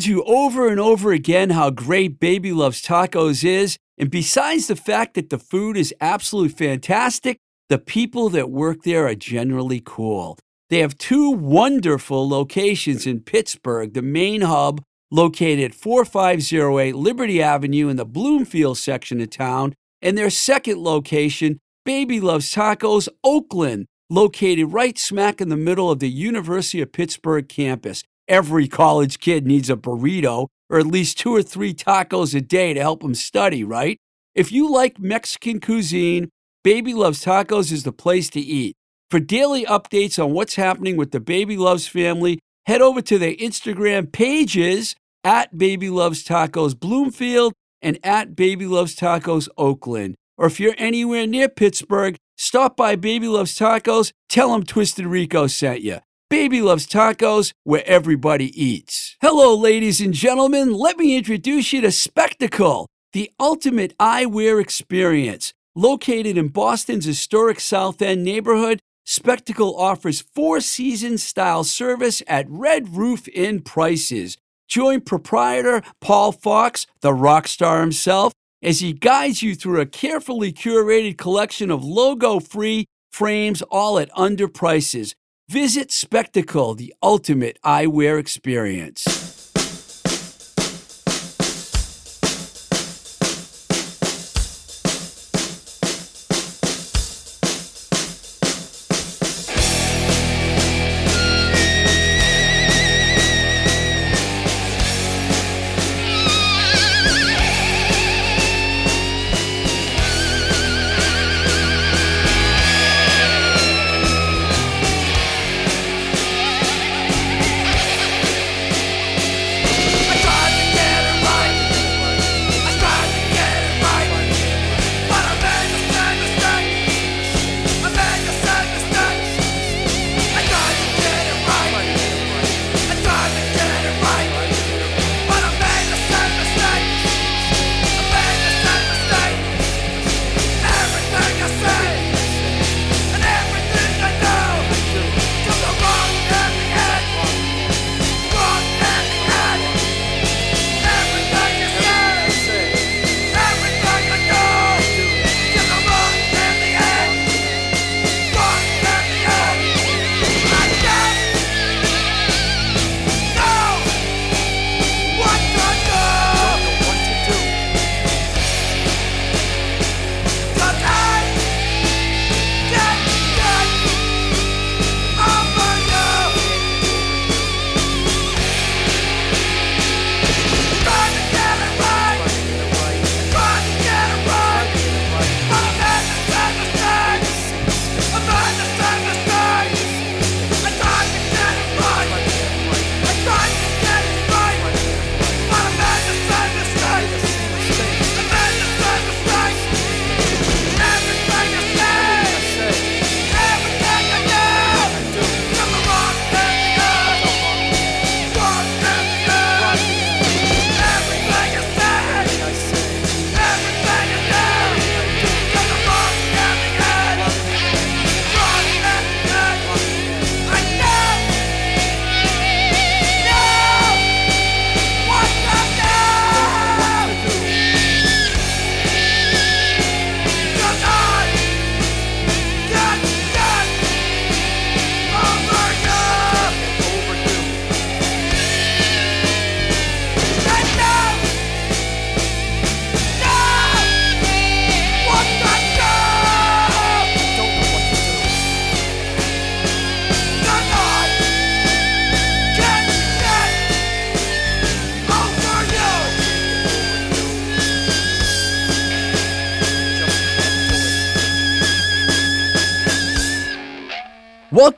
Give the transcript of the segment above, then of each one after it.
Told you over and over again how great Baby Loves Tacos is. And besides the fact that the food is absolutely fantastic, the people that work there are generally cool. They have two wonderful locations in Pittsburgh, the main hub located at 4508 Liberty Avenue in the Bloomfield section of town, and their second location, Baby Loves Tacos, Oakland, located right smack in the middle of the University of Pittsburgh campus. Every college kid needs a burrito or at least two or three tacos a day to help them study, right? If you like Mexican cuisine, Baby Loves Tacos is the place to eat. For daily updates on what's happening with the Baby Loves family, head over to their Instagram pages at Baby Loves Tacos Bloomfield and at Baby Loves Tacos Oakland. Or if you're anywhere near Pittsburgh, stop by Baby Loves Tacos, tell them Twisted Rico sent you. Baby Loves Tacos, where everybody eats. Hello, ladies and gentlemen. Let me introduce you to Spectacle, the ultimate eyewear experience. Located in Boston's historic South End neighborhood, Spectacle offers four season style service at Red Roof Inn prices. Join proprietor Paul Fox, the rock star himself, as he guides you through a carefully curated collection of logo free frames, all at under prices. Visit Spectacle, the ultimate eyewear experience.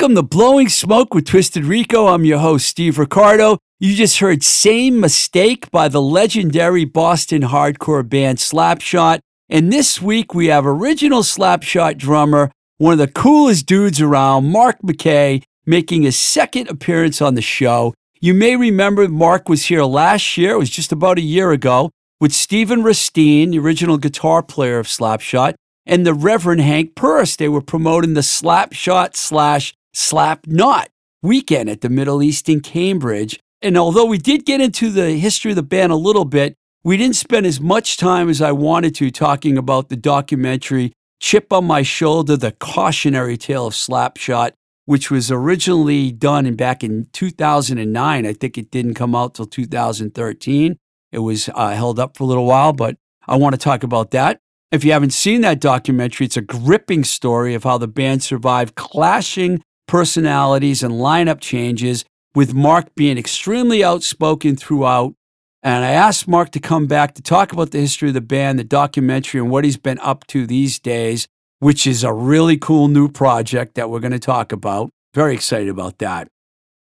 Welcome to Blowing Smoke with Twisted Rico. I'm your host, Steve Ricardo. You just heard Same Mistake by the legendary Boston hardcore band Slapshot. And this week we have original Slapshot drummer, one of the coolest dudes around, Mark McKay, making his second appearance on the show. You may remember Mark was here last year, it was just about a year ago, with Stephen Risteen, the original guitar player of Slapshot, and the Reverend Hank Purse. They were promoting the Slapshot slash Slap Not weekend at the Middle East in Cambridge. And although we did get into the history of the band a little bit, we didn't spend as much time as I wanted to talking about the documentary Chip on My Shoulder, The Cautionary Tale of Slapshot, which was originally done in, back in 2009. I think it didn't come out till 2013. It was uh, held up for a little while, but I want to talk about that. If you haven't seen that documentary, it's a gripping story of how the band survived clashing personalities and lineup changes, with Mark being extremely outspoken throughout and I asked Mark to come back to talk about the history of the band, the documentary, and what he's been up to these days, which is a really cool new project that we're going to talk about. Very excited about that.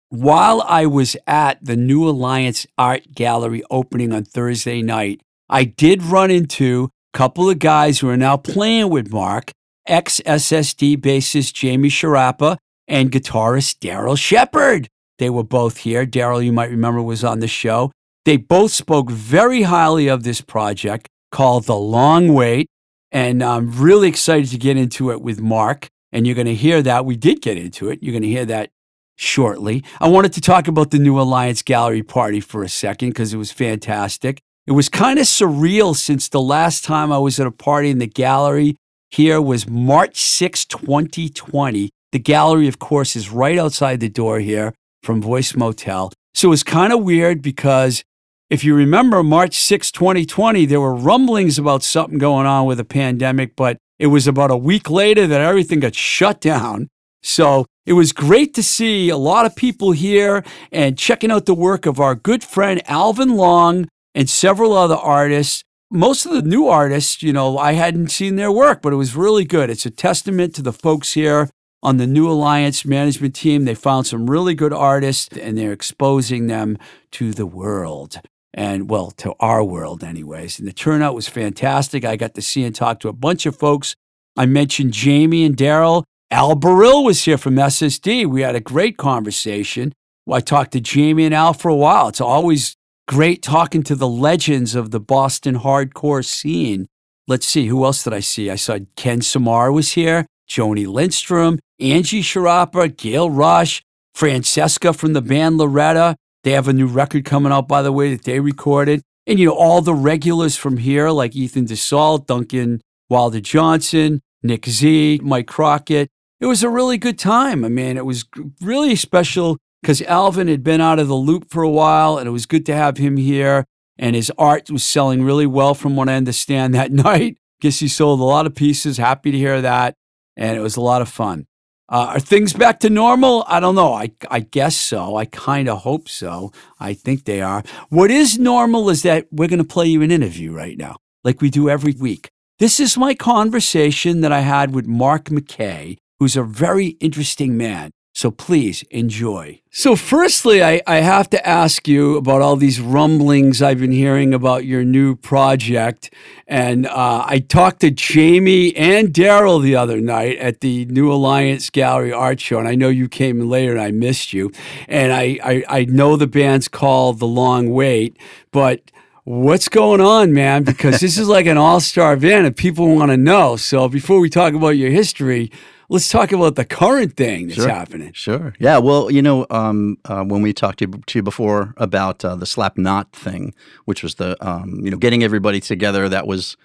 While I was at the New Alliance Art Gallery opening on Thursday night, I did run into a couple of guys who are now playing with Mark, ex SSD bassist Jamie Sciarappa and guitarist Daryl Shepard. They were both here. Daryl, you might remember, was on the show. They both spoke very highly of this project called The Long Wait. And I'm really excited to get into it with Mark. And you're going to hear that. We did get into it. You're going to hear that shortly. I wanted to talk about the New Alliance Gallery party for a second because it was fantastic. It was kind of surreal since the last time I was at a party in the gallery here was March 6, 2020. The gallery, of course, is right outside the door here from Voice Motel. So it was kind of weird because if you remember March 6, 2020, there were rumblings about something going on with the pandemic, but it was about a week later that everything got shut down. So it was great to see a lot of people here and checking out the work of our good friend Alvin Long and several other artists. Most of the new artists, you know, I hadn't seen their work, but it was really good. It's a testament to the folks here on the New Alliance management team. They found some really good artists and they're exposing them to the world and well, to our world, anyways. And the turnout was fantastic. I got to see and talk to a bunch of folks. I mentioned Jamie and Daryl. Al Barile was here from SSD. We had a great conversation. I talked to Jamie and Al for a while. It's always great talking to the legends of the Boston hardcore scene. Let's see, who else did I see? I saw Ken Samar was here, Joni Lindstrom, Angie Sciarappa, Gail Rush, Francesca from the band Loretta, they have a new record coming out, by the way, that they recorded. And, you know, all the regulars from here, like Ethan DeSalle, Duncan Wilder Johnson, Nick Z, Mike Crockett. It was a really good time. I mean, it was really special because Alvin had been out of the loop for a while, and it was good to have him here. And his art was selling really well, from what I understand, that night. Guess he sold a lot of pieces. Happy to hear that. And it was a lot of fun. Uh, are things back to normal? I don't know. I, I guess so. I kind of hope so. I think they are. What is normal is that we're going to play you an interview right now, like we do every week. This is my conversation that I had with Mark McKay, who's a very interesting man. So please enjoy. So, firstly, I, I have to ask you about all these rumblings I've been hearing about your new project. And uh, I talked to Jamie and Daryl the other night at the New Alliance Gallery Art Show. And I know you came in later and I missed you. And I, I, I know the band's called The Long Wait, but what's going on, man? Because this is like an all star band and people want to know. So, before we talk about your history, let's talk about the current thing that's sure. happening. Sure. Yeah. Well, you know, um, uh, when we talked to you, to you before about uh, the slap knot thing, which was the um, you know getting everybody together that was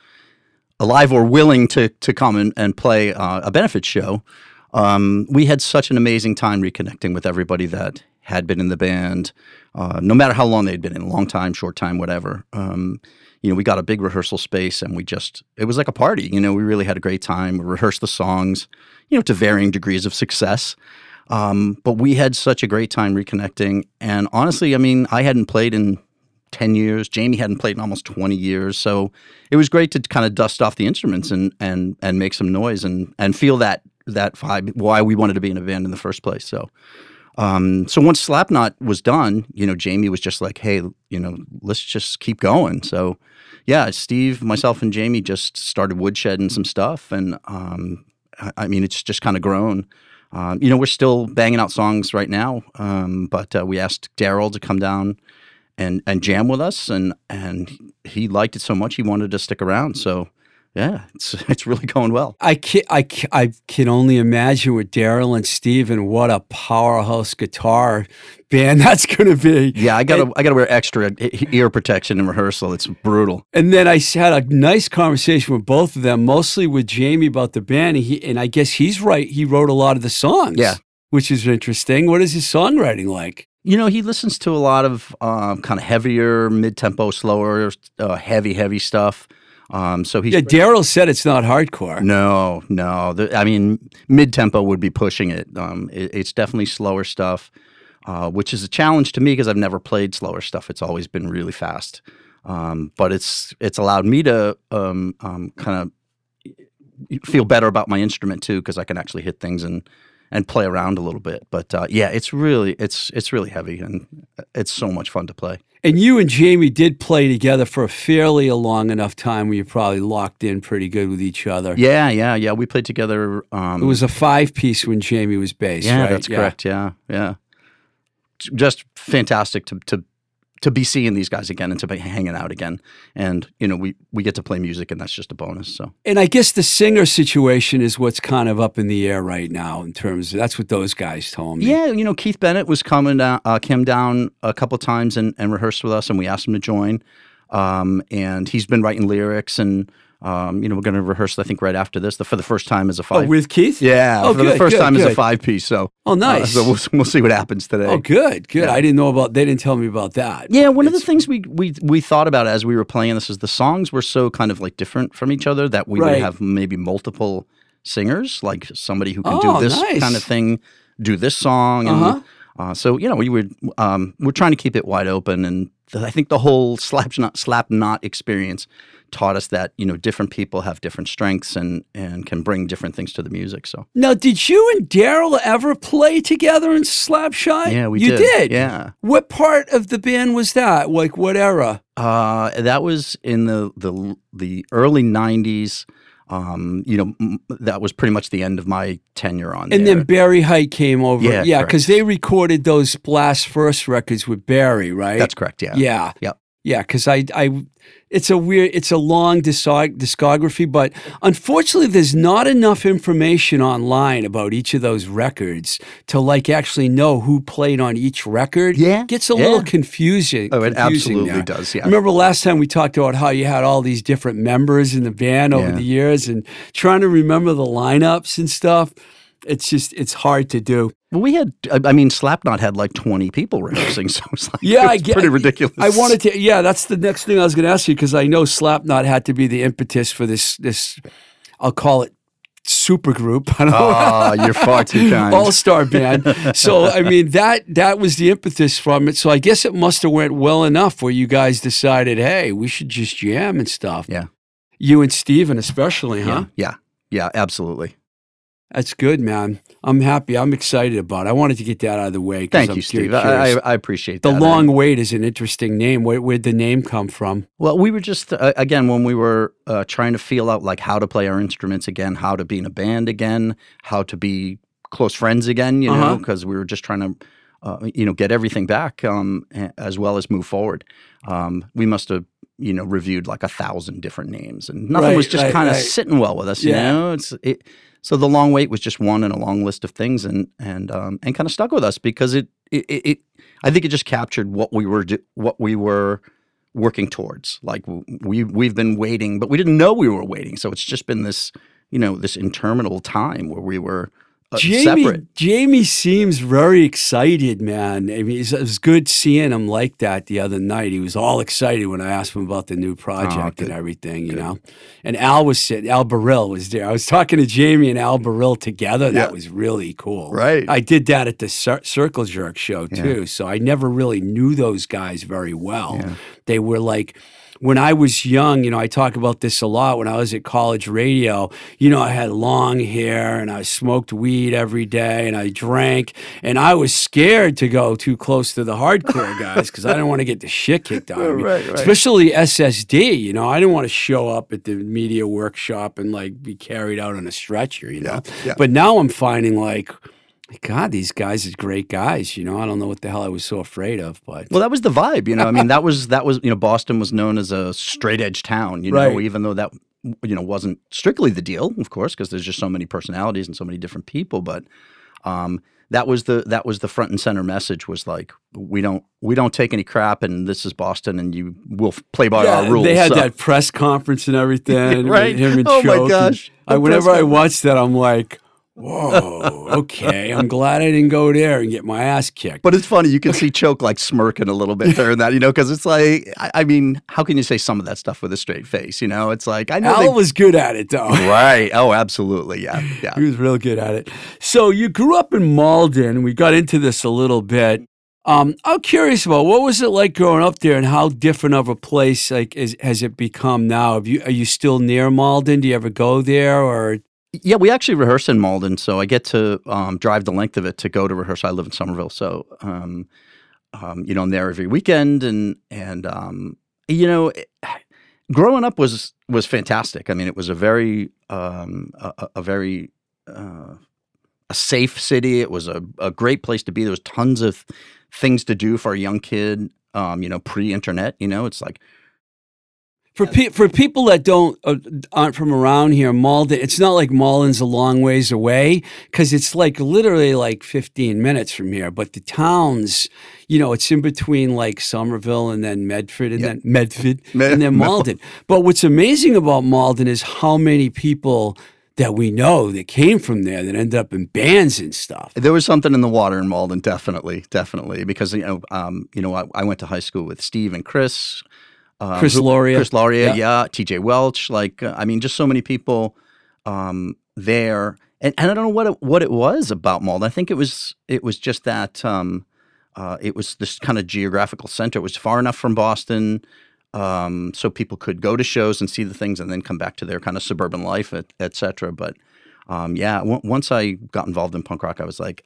alive or willing to to come and, and play uh, a benefit show. Um, we had such an amazing time reconnecting with everybody that had been in the band, uh, no matter how long they'd been in, long time, short time, whatever. You know, we got a big rehearsal space and we just, it was like a party. You know, we really had a great time. We rehearsed the songs you know, to varying degrees of success. Um, but we had such a great time reconnecting. And honestly, I mean, I hadn't played in 10 years. Jamie hadn't played in almost 20 years. So it was great to kind of dust off the instruments and, and, and make some noise and, and feel that, that vibe, why we wanted to be in a band in the first place. So, um, so once Slapknot was done, you know, Jamie was just like, hey, you know, let's just keep going. So, yeah, Steve, myself, and Jamie just started woodshedding some stuff, and um, I mean, it's just kind of grown. Um, you know, we're still banging out songs right now, um, but uh, we asked Daryl to come down and and jam with us, and and he liked it so much he wanted to stick around. So yeah, it's it's really going well. I can, I, I can only imagine with Daryl and Steven what a powerhouse guitar band that's going to be. Yeah, I gotta I gotta wear extra ear protection in rehearsal. It's brutal. And then I had a nice conversation with both of them, mostly with Jamie about the band. And, he, and I guess he's right. He wrote a lot of the songs. Yeah. Which is interesting. What is his songwriting like? You know, he listens to a lot of um, kind of heavier, mid tempo, slower, uh, heavy, heavy stuff. Um, so he's Yeah, Daryl said it's not hardcore. No, no. The, I mean, mid tempo would be pushing it. Um, it. It's definitely slower stuff, uh, which is a challenge to me because I've never played slower stuff. It's always been really fast. Um, but it's it's allowed me to um, um, kind of feel better about my instrument too because I can actually hit things and and play around a little bit. But uh, yeah, it's really it's it's really heavy and it's so much fun to play. And you and Jamie did play together for a fairly a long enough time where you probably locked in pretty good with each other. Yeah, yeah, yeah. We played together. Um, It was a five piece when Jamie was bass, Yeah, right? that's correct. Yeah, yeah. Just fantastic to to to be seeing these guys again and to be hanging out again. And you know, we we get to play music, and that's just a bonus. So And I guess the singer situation is what's kind of up in the air right now in terms of that's what those guys told me. yeah, you know, Keith Bennett was coming down, uh, came down a couple times and, and rehearsed with us, and we asked him to join. Um, and he's been writing lyrics, and um, you know, we're going to rehearse. I think right after this, the, for the first time as a Oh, five. with Keith? yeah, Oh, for the good, first good, time as a five piece. So Oh, uh, nice. so we'll we'll see what happens today. oh, good, good. Yeah. I didn't know about. They didn't tell me about that. Yeah, one of the things we we we thought about as we were playing this is the songs were so kind of like different from each other that we Right. would have maybe multiple singers, like somebody who can Oh, do this nice. kind of thing, do this song, and Uh-huh. uh, so you know we would um, we're trying to keep it wide open, and th- I think the whole slap knot slap knot experience taught us that you know different people have different strengths and and can bring different things to the music. So Now, did you and Daryl ever play together in Slapshot? yeah, we you did. did. Yeah. What part of the band was that? Like what era? Uh, that was in the the the early '90s. Um, you know, m- that was pretty much the end of my tenure on And there. then Barry Height came over. Yeah, yeah, because they recorded those Blast First records with Barry, right? That's correct. Yeah. Yeah. Yep. Yeah, because I, I, it's a weird, it's a long discography, but unfortunately, there's not enough information online about each of those records to like actually know who played on each record. Yeah, gets a yeah. little confusing. Oh, it confusing absolutely does. I Yeah. remember last time we talked about how you had all these different members in the band over Yeah. the years, and trying to remember the lineups and stuff. It's just, it's hard to do. Well, we had. I mean, Slapknot had like 20 people rehearsing, so it's like Yeah, I get- pretty ridiculous. I wanted to. Yeah, that's the next thing I was going to ask you because I know Slapknot had to be the impetus for this. This, I'll call it super group. I don't know. Ah, you're far too kind. All star band. So I mean that that was the impetus from it. So I guess it must have went well enough where you guys decided, hey, we should just jam and stuff. Yeah. You and Steven especially, huh? Yeah. Yeah. Yeah. Absolutely. That's good, man. I'm happy. I'm excited about it. I wanted to get that out of the way. Thank I'm you, Steve. I, I, I appreciate the that. long wait is an interesting name. Where, where'd the name come from? Well, we were just uh, again when we were uh, trying to feel out like how to play our instruments again, how to be in a band again, how to be close friends again. You know, Uh-huh. because we were just trying to, uh, you know, get everything back um, as well as move forward. Um, we must have you know reviewed like a thousand different names, and nothing Right, was just right, kind of right. sitting well with us. Yeah. You know, it's it. So the long wait was just one in a long list of things, and and um, and kind of stuck with us because it it, it it I think it just captured what we were do, what we were working towards. Like we we've been waiting, but we didn't know we were waiting. So it's just been this you know this interminable time where we were uh, Jamie, separate. Jamie seems very excited, man. I mean, it was good seeing him like that the other night. He was all excited when I asked him about the new project and everything, you know. And Al was sitting, Al Barile was there. I was talking to Jamie and Al Barile together. That Yeah. was really cool. Right. I did that at the Cir- Circle Jerk show Yeah. too. So I never really knew those guys very well. Yeah. They were like, when I was young, you know, I talk about this a lot. When I was at college radio, you know, I had long hair and I smoked weed every day and I drank and I was scared to go too close to the hardcore guys because I didn't want to get the shit kicked out of me. Right, right. Especially SSD, you know, I didn't want to show up at the media workshop and like be carried out on a stretcher, you know. yeah. But now I'm finding like, God, these guys are great guys. You know, I don't know what the hell I was so afraid of, but Well, that was the vibe, you know. I mean, that was that was you know Boston was known as a straight edge town, you know, Right. even though that you know wasn't strictly the deal, of course, because there's just so many personalities and so many different people. But um, that was the that was the front and center message was like we don't we don't take any crap and this is Boston and you will play by Yeah, our rules. They had So- that press conference and everything. Right? Him and Oh my Choke, and gosh, I, whenever I watch that, I'm like, whoa, okay. I'm glad I didn't go there and get my ass kicked. But it's funny, you can see Choke like smirking a little bit during that, you know, because it's like, I, I mean, how can you say some of that stuff with a straight face? You know, it's like, I know Al they. was good at it, though. Right. Oh, absolutely. Yeah. Yeah. He was real good at it. So you grew up in Malden. And we got into this a little bit. Um, I'm curious about what was it like growing up there, and how different of a place like is, has it become now? Have you are you still near Malden? Do you ever go there, or Yeah, we actually rehearse in Malden, so I get to um, drive the length of it to go to rehearse. I live in Somerville, so um, um, you know I'm there every weekend, and and um, you know, it- growing up was was fantastic. I mean, it was a very um, a, a- very uh, a safe city. It was a, a great place to be. There was tons of things to do for a young kid. Um, you know, pre-internet. You know, it's like for pe- for people that don't uh, aren't from around here, Malden? It's not like Malden's a long ways away because it's like literally like 15 minutes from here. But the towns, you know, it's in between like Somerville and then Medford and Yeah. then Medford Me- and then Malden. But what's amazing about Malden is how many people that we know that came from there that ended up in bands and stuff. There was something in the water in Malden, definitely, definitely, because you know, um, you know, I, I went to high school with Steve and Chris, um, Chris Lauria. Chris Lauria, Yeah. yeah, T.J. Welch, like uh, I mean, just so many people um, there, and, and I don't know what it, what it was about Malden. I think it was it was just that um, uh, it was this kind of geographical center. It was far enough from Boston. Um, so people could go to shows and see the things, and then come back to their kind of suburban life, et, et cetera. But um, yeah, w- once I got involved in punk rock, I was like,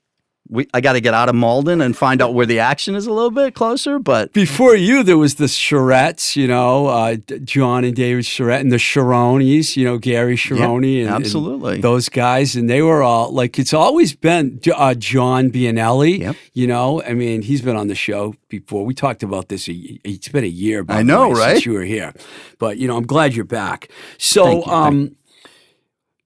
we, I got to get out of Malden and find out where the action is a little bit closer. But Before you, there was the Charettes, you know, uh, John and David Charette, and the Sharonis, you know, Gary Sharoni, and, and absolutely. those guys, and they were all like, it's always been uh, John Bianelli. Yep. You know, I mean, he's been on the show before. We talked about this. A, it's been a year. I know, way, right? Since you were here, but you know, I'm glad you're back. So, you, um,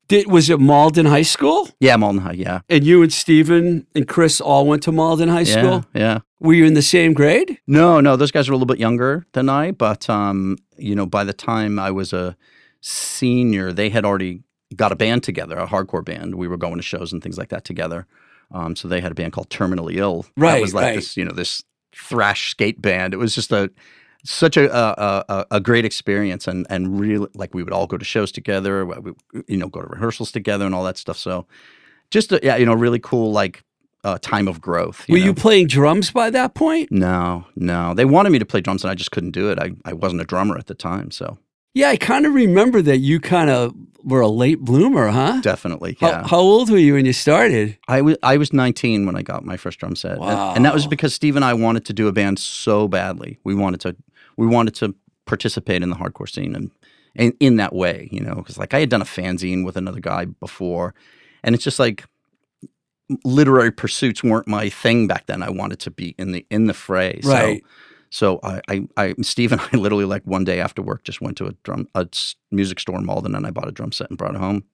did was it Malden High School? yeah, Malden High, yeah, And you and Steven and Chris all went to Malden High yeah, School. yeah. Were you in the same grade? No, no, those guys were a little bit younger than I, but um, you know, by the time I was a senior, they had already got a band together, a hardcore band. We were going to shows and things like that together. Um, so they had a band called Terminally Ill. Right, that was like right. this, you know, this thrash skate band. It was just a such a a, a, a great experience, and and really like we would all go to shows together. We, you know, go to rehearsals together and all that stuff. So just a, yeah, you know, really cool like uh, time of growth. Were know? you playing drums by that point? No, no. They wanted me to play drums and I just couldn't do it. I, I wasn't a drummer at the time, so Yeah, I kind of remember that you kind of were a late bloomer, huh? definitely, How, yeah. how old were you when you started? I was I was 19 when I got my first drum set, and, and that was because Steve and I wanted to do a band so badly. We wanted to we wanted to participate in the hardcore scene and, and in that way, you know, because like I had done a fanzine with another guy before, and it's just like literary pursuits weren't my thing back then. I wanted to be in the in the fray, so- Right. So I, I, I, Steve and I literally like one day after work just went to a drum, a music store in Malden, and I bought a drum set and brought it home.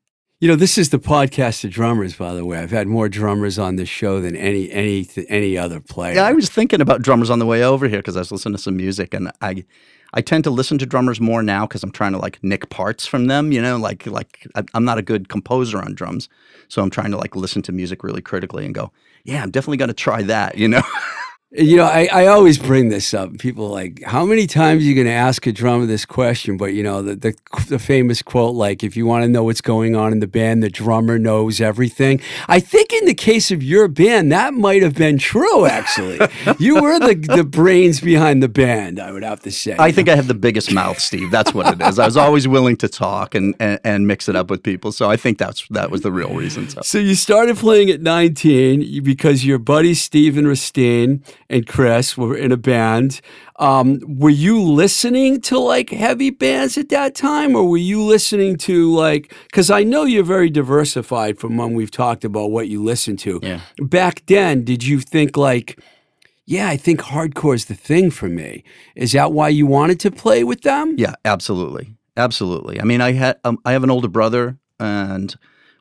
You know, this is the podcast of drummers, by the way. I've had more drummers on this show than any any any other player. Yeah, I was thinking about drummers on the way over here because I was listening to some music, and I, I tend to listen to drummers more now because I'm trying to like nick parts from them. You know, like like I'm not a good composer on drums, so I'm trying to like listen to music really critically and go, yeah, I'm definitely going to try that. You know, You know, I, I always bring this up. People are like, how many times are you going to ask a drummer this question? But, you know, the, the, the famous quote, like, if you want to know what's going on in the band, the drummer knows everything. I think in the case of your band, that might have been true, actually. you were the, the brains behind the band, I would have to say. I think I have the biggest mouth, Steve. That's what it is. I was always willing to talk and, and and mix it up with people, so I think that's that was the real reason. So. So you started playing at 19 because your buddies Steven Risteen and Chris were in a band. Um, were you listening to like heavy bands at that time, or were you listening to like? Because I know you're very diversified from when we've talked about what you listen to. Yeah. Back then, did you think like? Yeah, I think hardcore is the thing for me. Is that why you wanted to play with them? Yeah, absolutely. absolutely. I mean, I had um, I have an older brother, and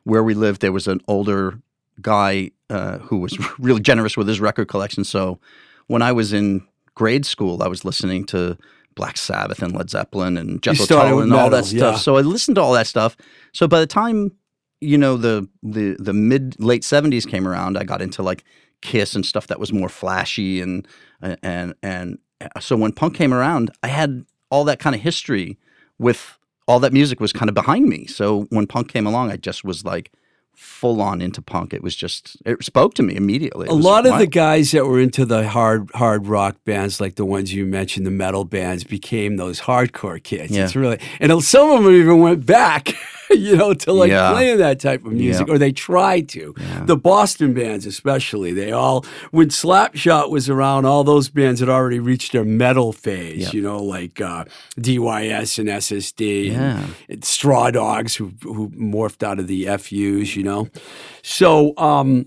where we lived, there was an older guy uh, who was really generous with his record collection. So when I was in grade school, I was listening to Black Sabbath and Led Zeppelin and Jethro Tull and all that stuff. yeah. So I listened to all that stuff. So by the time you know the the the mid late seventies came around, I got into like Kiss and stuff that was more flashy and and and uh, so when punk came around, I had all that kind of history with all that music was kind of behind me. So when punk came along, I just was like full on into punk. It was just it spoke to me immediately. It A lot of the guys that were into the hard hard rock bands, like the ones you mentioned, the metal bands, became those hardcore kids. Yeah. It's really, and some of them even went back, you know, to like Yeah. playing that type of music, or they tried to. The Boston bands, especially, they all when Slapshot was around, all those bands had already reached their metal phase. Yeah. You know, like uh, DYS and SSD, and- and Straw Dogs, who who morphed out of the FUs. You know, so. um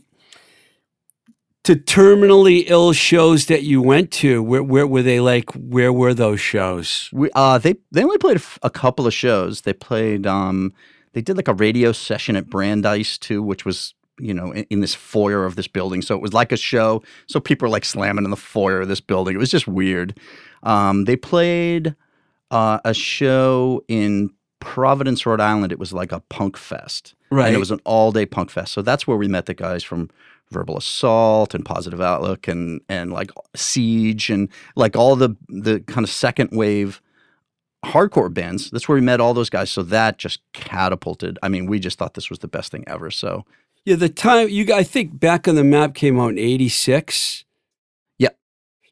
to terminally ill shows that you went to where, where were they like where were those shows We, uh, they they only played a, f- a couple of shows. They played um, they did like a radio session at Brandeis too, which was you know in, in this foyer of this building. So it was like a show. So people were like slamming in the foyer of this building. It was just weird. Um, they played uh, a show in Providence, Rhode Island. It was like a punk fest. Right. And it was an all day punk fest. So that's where we met the guys from Verbal Assault and Positive Outlook and and like Siege and like all the the kind of second wave hardcore bands. That's where we met all those guys. So that just catapulted. I mean, we just thought this was the best thing ever. So yeah the time you i think back on the map came out in 86 Yeah.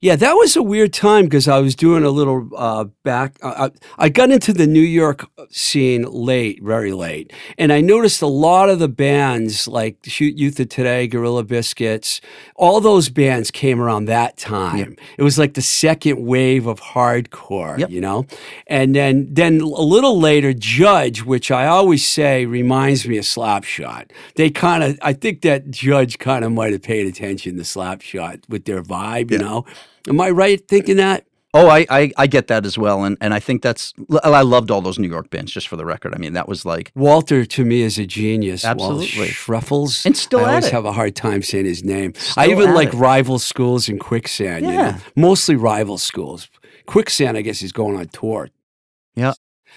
Yeah that was a weird time because i was doing a little uh, back uh, I, I got into the new york scene late very late and i noticed a lot of the bands like shoot youth of today gorilla biscuits all those bands came around that time. It was like the second wave of hardcore Yep. you know? And then then a little later judge which i always say reminds me of slapshot they kind of i think that judge kind of might have paid attention to slapshot with their vibe you know am i right thinking that Oh, I, I I get that as well, and and I think that's I loved all those New York bands. Just for the record, I mean that was like Walter to me is a genius. Absolutely. Walt And still I always it. have a hard time saying his name. I even like it. rival schools and quicksand. You know? Yeah. Mostly rival schools. Quicksand, I guess, is going on tour. Yeah.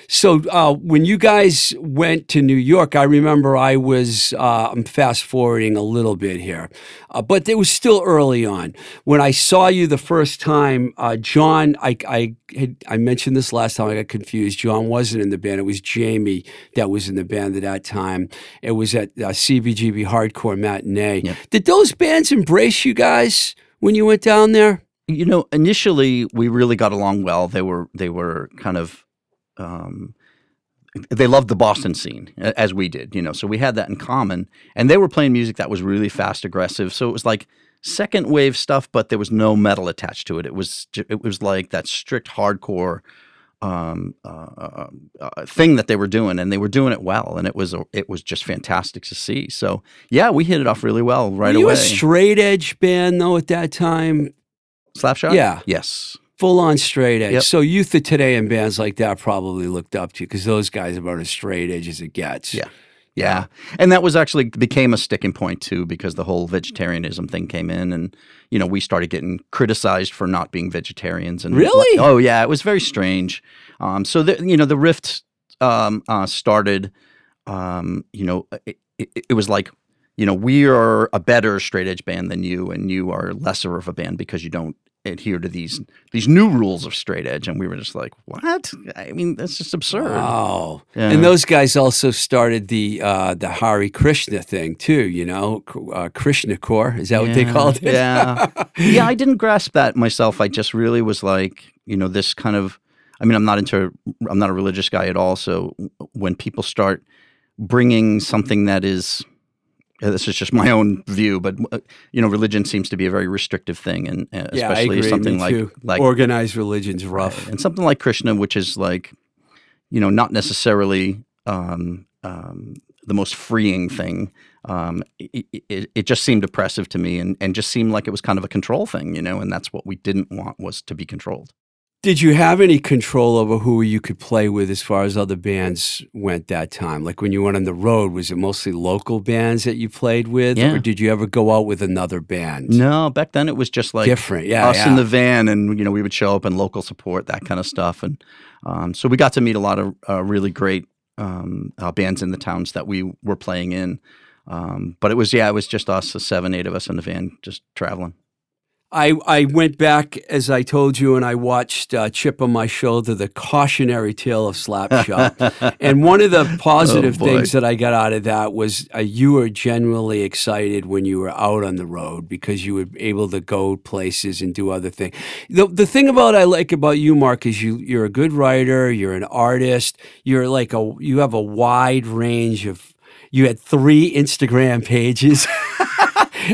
So uh, when you guys went to New York, I remember I was. Uh, I'm fast forwarding a little bit here, uh, but it was still early on when I saw you the first time. Uh, John, I I had, I mentioned this last time. I got confused. John wasn't in the band. It was Jamie that was in the band at that time. It was at uh, CBGB Hardcore Matinee. Yeah. Did those bands embrace you guys when you went down there? you know initially we really got along well. They were they were kind of um, they loved the Boston scene as we did, you know. So we had that in common, and they were playing music that was really fast, aggressive. So it was like second wave stuff, but there was no metal attached to it. It was it was like that strict hardcore um, uh, uh, uh, thing that they were doing, and they were doing it well, and it was a, it was just fantastic to see. So yeah, we hit it off really well right Were you away. a straight edge band though at that time? Slapshot, Yeah. yes, Full on straight edge. Yep. So Youth of Today and bands like that probably looked up to you because those guys are about as straight edge as it gets. Yeah. Yeah. And that was actually became a sticking point too because the whole vegetarianism thing came in and you know, we started getting criticized for not being vegetarians and Really? Oh yeah, it was very strange. Um so the you know, the rift um uh started um you know, it, it, it was like you know, we are a better straight edge band than you and you are lesser of a band because you don't adhere to these these new rules of straight edge and we were just like, "What? I mean, that's just absurd." Wow. Yeah. And those guys also started the uh, the Hare Krishna thing too, you know, uh, Krishna core. Is that what they called it? Yeah. yeah, I didn't grasp that myself. I just really was like, you know, this kind of I mean, I'm not into I'm not a religious guy at all, so when people start bringing something that is this is just my own view, but uh, you know, religion seems to be a very restrictive thing, and uh, yeah, especially something Me like like organized religion's rough. and something like Krishna, which is like, you know, not necessarily um, um, the most freeing thing. Um, it, it, it just seemed oppressive to me, and, and just seemed like it was kind of a control thing, you know. And that's what we didn't want was to be controlled. Did you have any control over who you could play with as far as other bands went that time? Like when you went on the road, was it mostly local bands that you played with, Yeah. or did you ever go out with another band? No, back then it was just like Different, yeah, us yeah. in the van, and you know we would show up and local support that kind of stuff, and um, so we got to meet a lot of uh, really great um, uh, bands in the towns that we were playing in. Um, but it was yeah, it was just us, the seven, eight of us in the van, just traveling. I, I went back, as I told you, and I watched uh, Chip on My Shoulder, The Cautionary Tale of Slapshot. and one of the positive Oh, things that I got out of that was uh, you were genuinely excited when you were out on the road because you were able to go places and do other things. The, the thing about I like about you, Mark, is you, you're a good writer, you're an artist, you're like a, you have a wide range of, you had three Instagram pages.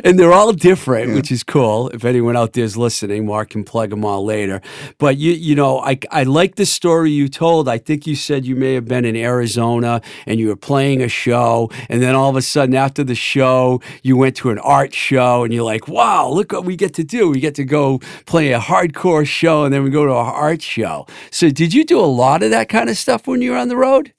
and they're all different, which is cool. If anyone out there is listening, Mark can plug them all later. But you, you know, I, I like the story you told. I think you said you may have been in Arizona and you were playing a show, and then all of a sudden after the show, you went to an art show, and you're like, "Wow, look what we get to do! We get to go play a hardcore show, and then we go to an art show." So, did you do a lot of that kind of stuff when you were on the road?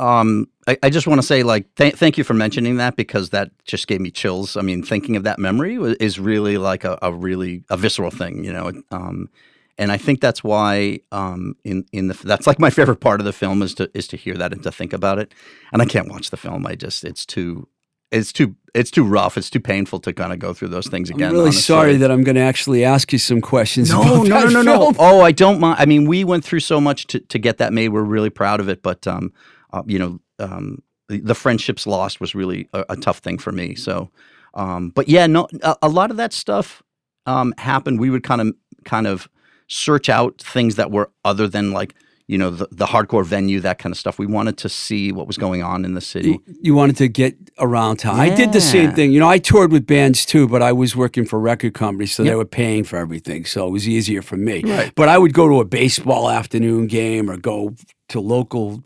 Um, I, I just want to say, like, th- thank you for mentioning that because that just gave me chills. I mean, thinking of that memory wa- is really like a, a really a visceral thing, you know. Um, and I think that's why um, in in the that's like my favorite part of the film is to is to hear that and to think about it. And I can't watch the film. I just it's too it's too it's too rough. It's too painful to kind of go through those things again. I'm really honestly. sorry that I'm going to actually ask you some questions. No, no, no, no, no. Oh, I don't mind. I mean, we went through so much to, to get that made. We're really proud of it. But, um, uh, you know, um, the, the friendships lost was really a, a tough thing for me. So, um, but yeah, no, a, a lot of that stuff um, happened. We would kind of kind of search out things that were other than like you know the, the hardcore venue, that kind of stuff. We wanted to see what was going on in the city. You, you wanted to get around town. I did the same thing. You know, I toured with bands too, but I was working for record companies, so they were paying for everything. So it was easier for me. Right. But I would go to a baseball afternoon game or go to local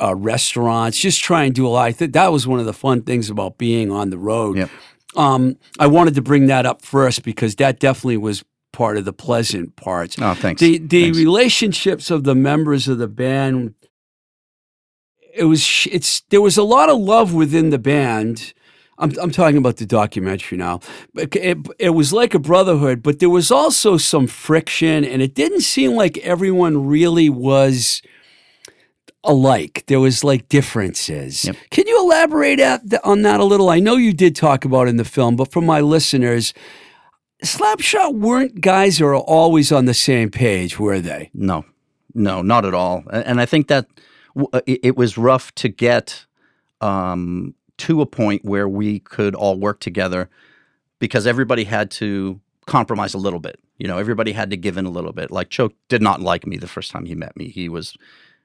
uh, restaurants, just try and do a lot. I think that was one of the fun things about being on the road. Yep. Um, I wanted to bring that up first because that definitely was part of the pleasant parts. Oh, thanks. The the Thanks. relationships of the members of the band it was it's there was a lot of love within the band. I'm I'm talking about the documentary now. It, it, it was like a brotherhood, but there was also some friction, and it didn't seem like everyone really was alike. There was like differences. Yep. Can you elaborate at the, on that a little? I know you did talk about it in the film, but for my listeners, Slapshot weren't guys who are always on the same page, were they? No, no, not at all. And I think that uh, it, it was rough to get um, to a point where we could all work together because everybody had to compromise a little bit. You know, everybody had to give in a little bit. Like Choke did not like me the first time he met me. He was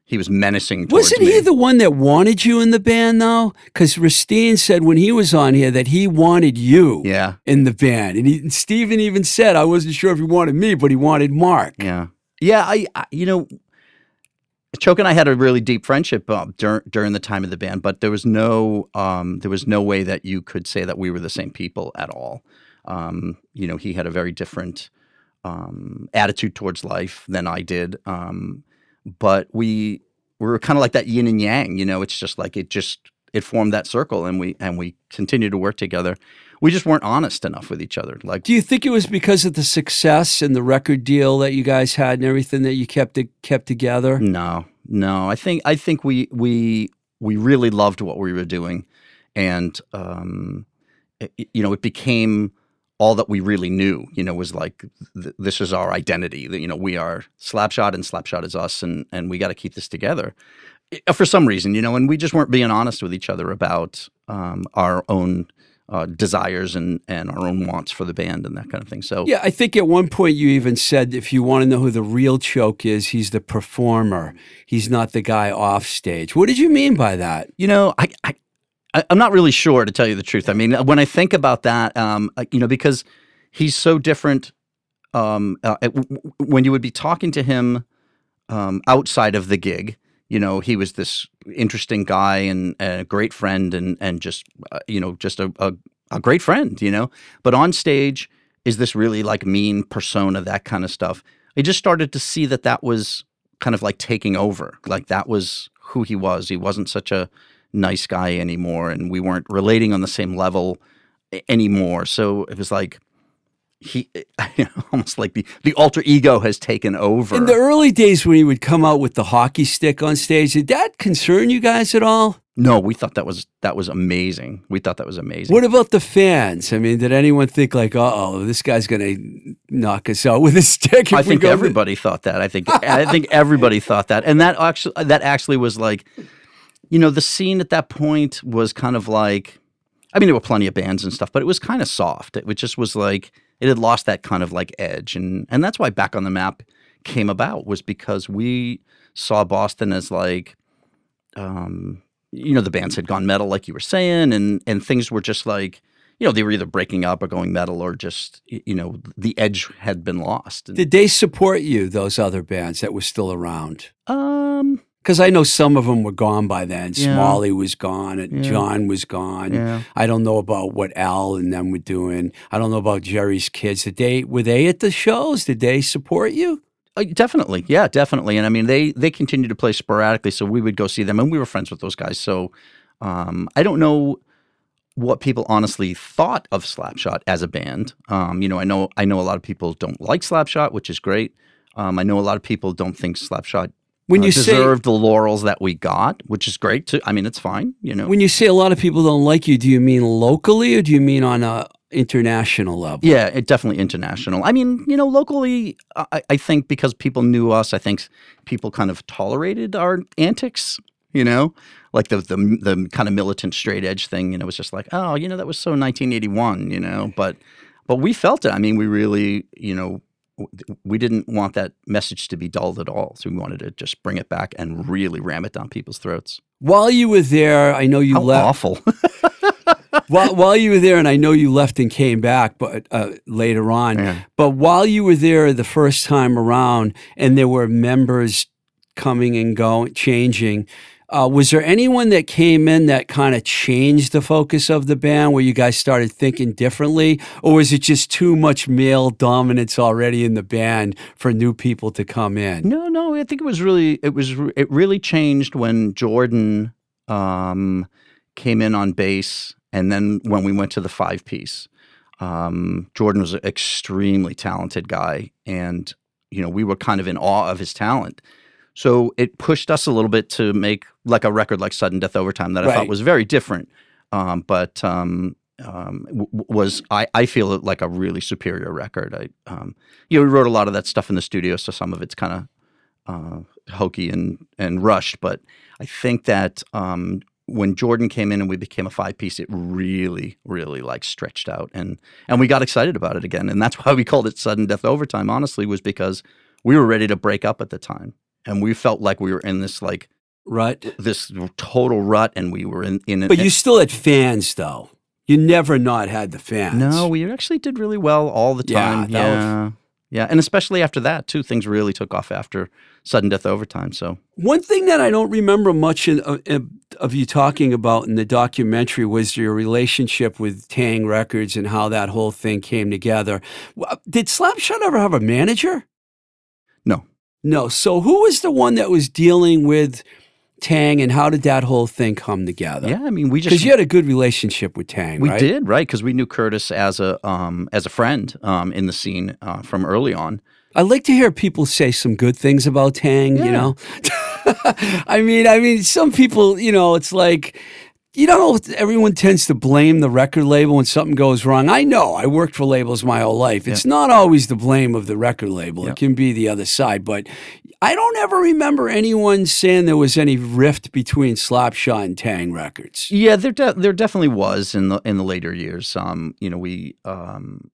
he was menacing. Wasn't me. he the one that wanted you in the band, though? Because Risteen said when he was on here that he wanted you Yeah, in the band, and, he, and Steven even said I wasn't sure if he wanted me, but he wanted Mark. yeah, yeah. I, I you know. Choke and I had a really deep friendship uh, dur- during the time of the band, but there was no um, there was no way that you could say that we were the same people at all. Um, you know, he had a very different um, attitude towards life than I did, um, but we were kind of like that yin and yang. You know, it's just like it just it formed that circle, and we and we continued to work together. We just weren't honest enough with each other. Like Do you think it was because of the success and the record deal that you guys had and everything that you kept it kept together? No, no. I think I think we we we really loved what we were doing, and um, it, you know, it became all that we really knew. You know, was like th- this is our identity. That, You know, we are Slapshot, and Slapshot is us, and and we got to keep this together. I- For some reason, you know, and we just weren't being honest with each other about um, our own uh, desires and and our own wants for the band and that kind of thing. So Yeah, I think at one point you even said if you want to know who the real choke is, he's the performer. He's not the guy off stage. What did you mean by that? You know, I, I I- I'm not really sure to tell you the truth. I mean, when I think about that, um, uh, you know, because he's so different. Um, uh, when you would be talking to him um, outside of the gig, you know, he was this interesting guy and, and a great friend, and and just uh, you know, just a, a a great friend, you know. But on stage, is this really like mean persona, that kind of stuff? I just started to see that that was kind of like taking over. Like that was who he was. He wasn't such a nice guy anymore, and we weren't relating on the same level anymore. So it was like he almost like the the alter ego has taken over. In the early days when he would come out with the hockey stick on stage, did that concern you guys at all? no, we thought that was that was amazing. We thought that was amazing. What about the fans? I mean, did anyone think like, "Uh oh, this guy's going to knock us out with a stick"? I think everybody thought that. I think I think everybody thought that, and that actually that actually was like, you know, the scene at that point was kind of like, I mean, there were plenty of bands and stuff, but it was kind of soft. It just was like it had lost that kind of like edge, and and that's why Back on the Map came about was because we saw Boston as like, um, you know, the bands had gone metal, like you were saying, and and things were just like. You know, they were either breaking up or going metal, or just you know, the edge had been lost. Did they support you? Those other bands that were still around? Um. Because I know some of them were gone by then. Yeah. Smalley was gone, and Yeah. John was gone. Yeah. I don't know about what Al and them were doing. I don't know about Jerry's kids. Did they were they at the shows? Did they support you? Uh, definitely. Yeah. Definitely. And I mean, they they continued to play sporadically, so we would go see them, and we were friends with those guys. So, um, I don't know what people honestly thought of Slapshot as a band. Um, you know, I know I know a lot of people don't like Slapshot, which is great. Um, I know a lot of people don't think Slapshot When uh, you say deserved the laurels that we got, which is great too. I mean, it's fine. You know. when you say a lot of people don't like you, do you mean locally or do you mean on a international level? Yeah, it definitely international. I mean, you know, locally, I, I think because people knew us, I think people kind of tolerated our antics. You know, like the the the kind of militant straight edge thing. You know, was just like, oh, you know, that was so 1981. You know, but but we felt it. I mean, we really, you know. We didn't want that message to be dulled at all, so we wanted to just bring it back and really ram it down people's throats. While you were there, I know you How left. awful! while, while you were there, and I know you left and came back, but uh, later on. Yeah. But while you were there the first time around, and there were members coming and going, changing. Uh, was there anyone that came in that kind of changed the focus of the band, where you guys started thinking differently, or was it just too much male dominance already in the band for new people to come in? No, no. I think it was really it was it really changed when Jordan um, came in on bass, and then when we went to the five piece. Um, Jordan was an extremely talented guy, and you know we were kind of in awe of his talent. So it pushed us a little bit to make like a record like Sudden Death Overtime that I Right. thought was very different, um, but um, um, w- was I, I feel like a really superior record. I um, you know we wrote a lot of that stuff in the studio, so some of it's kind of uh, hokey and and rushed. But I think that um, when Jordan came in and we became a five piece, it really, really like stretched out and and we got excited about it again. And that's why we called it sudden death overtime. Honestly, was because we were ready to break up at the time, and we felt like we were in this like rut, this total rut, and we were in in. But you still had fans, though. You never not had the fans. no, we actually did really well all the Yeah, time. that was- Yeah. Yeah, and especially after that too, things really took off after sudden death overtime. So One thing that I don't remember much in, uh, of you talking about in the documentary was your relationship with Taang Records and how that whole thing came together. Did Slapshot ever have a manager? No. So who was the one that was dealing with Taang and how did that whole thing come together? yeah, I mean, we just Because you had a good relationship with Taang, We right? did, right? Because we knew Curtis as a um, as a friend um, in the scene uh, from early on. I like to hear people say some good things about Taang, you know. I mean, I mean some people, you know, it's like you know, everyone tends to blame the record label when something goes wrong. I know. I worked for labels my whole life. It's not always the blame of the record label. Yeah. It can be the other side, but I don't ever remember anyone saying there was any rift between Slapshot and Taang Records. Yeah, there de- there definitely was in the in the later years. Um, you know, we um,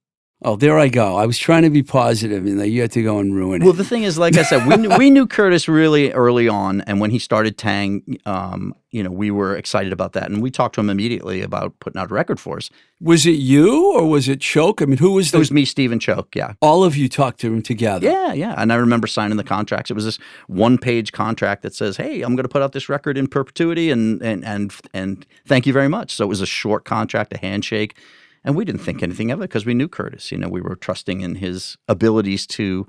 Oh, there I go. I was trying to be positive, and you had to go and ruin it. well, the thing is, like I said, we knew, we knew Curtis really early on, and when he started Taang, um, you know, we were excited about that, and we talked to him immediately about putting out a record for us. was it you or was it Choke? I mean, who was It the? was me, Steve, and Choke. Yeah. all of you talked to him together. Yeah, yeah. And I remember signing the contracts. It was this one page contract that says, Hey, I'm gonna put out this record in perpetuity and and and and thank you very much. So it was a short contract, a handshake. And we didn't think anything of it because we knew Curtis. You know, we were trusting in his abilities to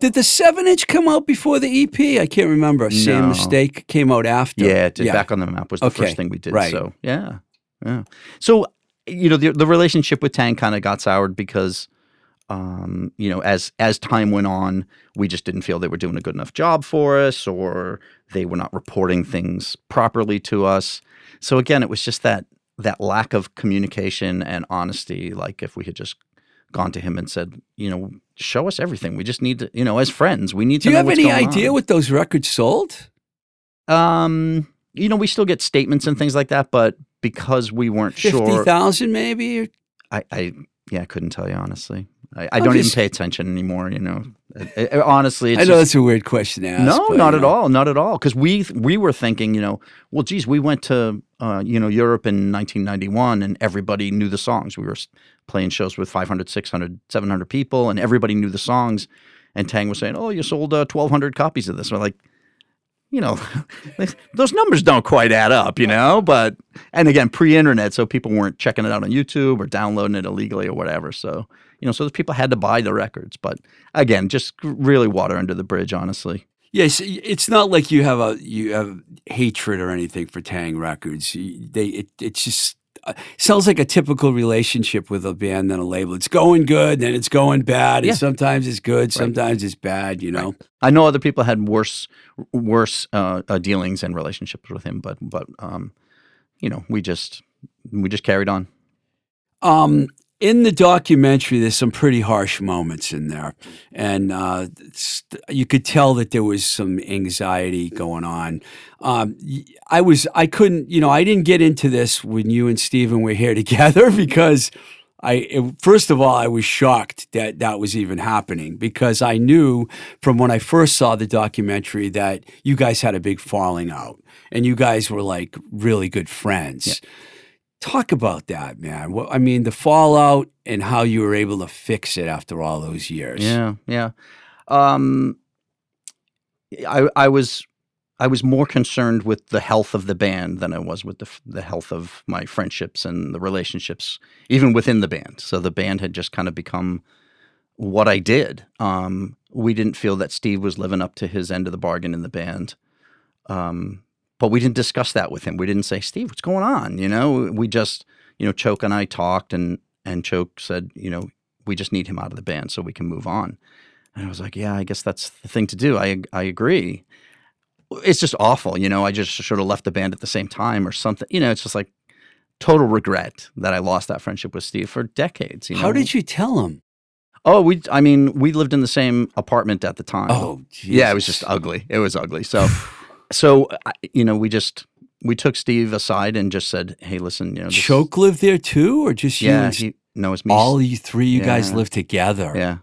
Did the seven inch come out before the EP? I can't remember. Same mistake came out after. Yeah, it did. Back on the map was the Okay, first thing we did. right. So yeah, yeah. So you know, the the relationship with Taang kind of got soured because, um, you know, as as time went on, we just didn't feel they were doing a good enough job for us, or they were not reporting things properly to us. So again, it was just that that lack of communication and honesty. Like if we had just gone to him and said, you know, show us everything. We just need to, you know, as friends, we need to. Do to. you have any idea on. what those records sold? Um, you know, we still get statements and things like that, but because we weren't Fifty sure, thousand, maybe. I, I, yeah, I couldn't tell you honestly. I, I don't even pay attention anymore. You know, It- it- honestly, it's I know just- that's a weird question to ask. no, but, not you at all, not at all. Because we we were thinking, you know, well, geez, we went to uh, you know Europe in 1991, and everybody knew the songs. We were playing shows with 500, 600, 700 people, and everybody knew the songs. And Taang was saying, "Oh, you sold uh, 1,200 copies of this." We're like, you know, those numbers don't quite add up, you know. But and again, pre-internet, so people weren't checking it out on YouTube or downloading it illegally or whatever. So you know, so those people had to buy the records. But again, just really water under the bridge, honestly. Yes, it's not like you have a you have hatred or anything for Taang Records. They it it's just uh, sounds like a typical relationship with a band and a label. It's going good, then it's going bad, Yeah. and sometimes it's good, sometimes it's bad. You know. I know other people had worse worse uh, uh, dealings and relationships with him, but but um, you know, we just we just carried on. Um, in the documentary, there's some pretty harsh moments in there, and uh, you could tell that there was some anxiety going on. Um, I was, I couldn't, you know, I didn't get into this when you and Stephen were here together because I, it- first of all, I was shocked that that was even happening because I knew from when I first saw the documentary that you guys had a big falling out and you guys were like really good friends. Talk about that, man. Well, I mean, the fallout and how you were able to fix it after all those years. Yeah, yeah. Um, I I was I was more concerned with the health of the band than I was with the the health of my friendships and the relationships, even within the band. So the band had just kind of become what I did. Um, we didn't feel that Steve was living up to his end of the bargain in the band. Um, but we didn't discuss that with him. We didn't say, Steve, what's going on? You know, we just, you know, Choke and I talked and, and Choke said, you know, we just need him out of the band so we can move on. And I was like, yeah, I guess that's the thing to do. I, I agree. It's just awful. You know, I just sort of left the band at the same time or something. You know, it's just like total regret that I lost that friendship with Steve for decades. You know? How did you tell him? Oh, we. I mean, we lived in the same apartment at the time. Oh, geez. yeah, it was just ugly. It was ugly. So, so you know, we just we took Steve aside and just said, "Hey, listen, you know, this- Choke lived there too, or just you? Yeah, and he no, it's me. all you three, you guys Yeah. lived together. yeah,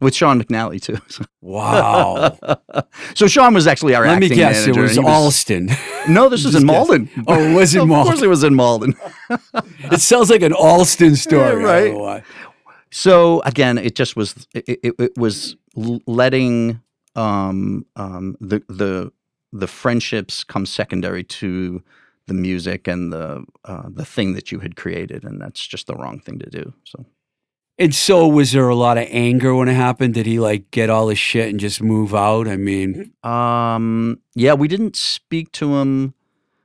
with Sean McNally too. Wow. so Sean was actually our Let me acting guess, it manager, was and he Allston. No, this was in. Malden. Oh, it was in Of Malden. course, it was in Malden. it sounds like an Allston story. Don't right. So again, it just was it, it, it was l- letting um, um, the the the friendships come secondary to the music and the uh, the thing that you had created, and that's just the wrong thing to do. So And so, was there a lot of anger when it happened? Did he like get all his shit and just move out? I mean, um, yeah, we didn't speak to him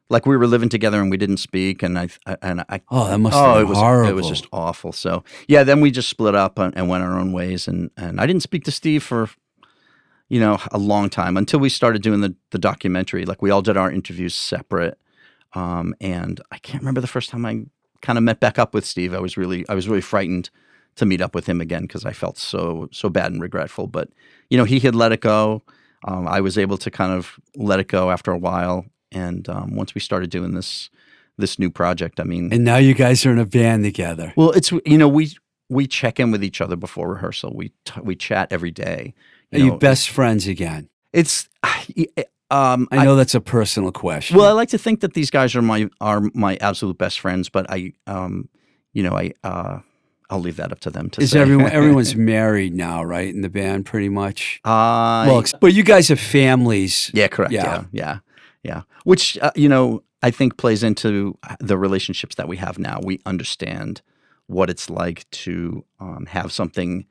like we were living together, and we didn't speak, and I and I oh, that must oh, have been it was horrible. it was just awful. So yeah, then we just split up and, and went our own ways, and and I didn't speak to Steve for you know a long time until we started doing the the documentary. Like we all did our interviews separate, um, and I can't remember the first time I kind of met back up with Steve. I was really I was really frightened to meet up with him again because I felt so so bad and regretful. But you know he had let it go. Um, I was able to kind of let it go after a while, and um, once we started doing this this new project, I mean, and now you guys are in a band together. well, it's you know we we check in with each other before rehearsal. We t- we chat every day. Are you know, best friends again? It's um I know that's a personal question. well, I like to think that these guys are my are my absolute best friends, but I um you know I uh I'll leave that up to them to is say. everyone everyone's married now, right? In the band, pretty much. uh, Well, but you guys have families. yeah, correct. yeah. Yeah, yeah, yeah. Which uh, you know I think plays into the relationships that we have now. We understand what it's like to um, have something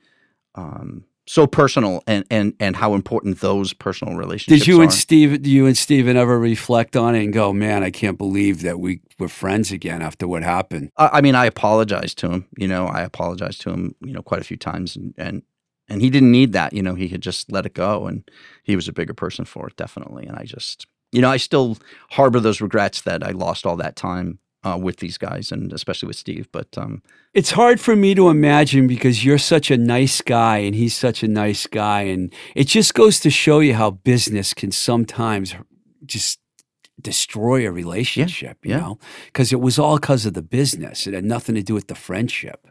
um, so personal and and and how important those personal relationships Did you and are. Steve, you and Steven ever reflect on it and go, man, I can't believe that we were friends again after what happened? I, I mean, I apologized to him. You know, I apologized to him. You know, quite a few times, and and and he didn't need that. You know, he had just let it go, and he was a bigger person for it, definitely. And I just, you know, I still harbor those regrets that I lost all that time uh, with these guys, and especially with Steve. But um, It's hard for me to imagine because you're such a nice guy and he's such a nice guy. And it just goes to show you how business can sometimes just destroy a relationship, you yeah. know, because it was all because of the business. It had nothing to do with the friendship.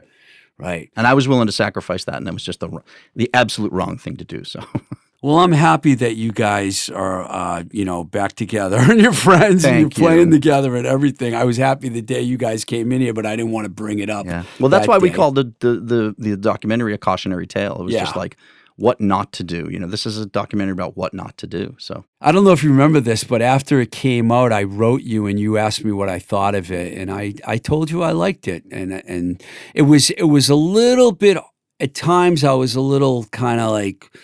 Right. and I was willing to sacrifice that, and that was just the the absolute wrong thing to do. So Well, I'm happy that you guys are, uh, you know, back together and you're friends and you're Thank you. playing together and everything. I was happy the day you guys came in here, but I didn't want to bring it up. yeah, well, that's that why we called the, the the the documentary a cautionary tale. It was just like what not to do. You know, this is a documentary about what not to do. So I don't know if you remember this, but after it came out, I wrote you and you asked me what I thought of it, and I, I told you I liked it, and and it was it was a little bit at times I was a little kind of like,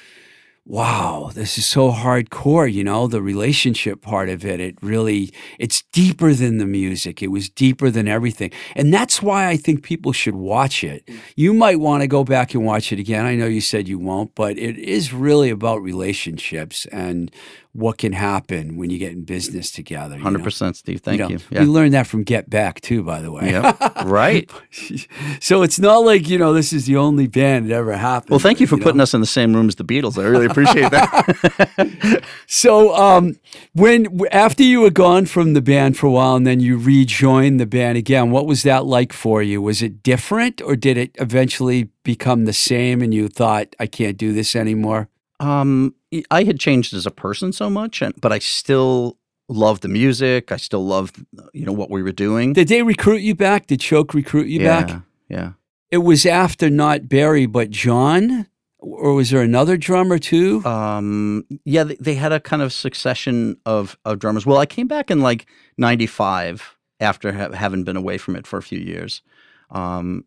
wow, this is so hardcore, you know, the relationship part of it. It really it's deeper than the music. It was deeper than everything, and that's why I think people should watch it. Mm. You might want to go back and watch it again. I know you said you won't, but it is really about relationships and what can happen when you get in business together. you know? hundred percent, Steve. Thank know, you. We learned that from Get Back too, by the way. Yep. right. so it's not like you know this is the only band that ever happened. Well, thank you for know? putting us in the same room as the Beatles. I really appreciate that. So, um, when after you were gone from the band for a while, and then you rejoined the band again, what was that like for you? Was it different, or did it eventually become the same, and you thought, "I can't do this anymore"? Um, I had changed as a person so much, and, but I still loved the music. I still loved, you know, what we were doing. Did they recruit you back? Did Choke recruit you yeah, back? yeah. It was after not Barry, but John, or was there another drummer too? Um, yeah, they, they had a kind of succession of, of drummers. Well, I came back in like '95 after ha- having been away from it for a few years. Um,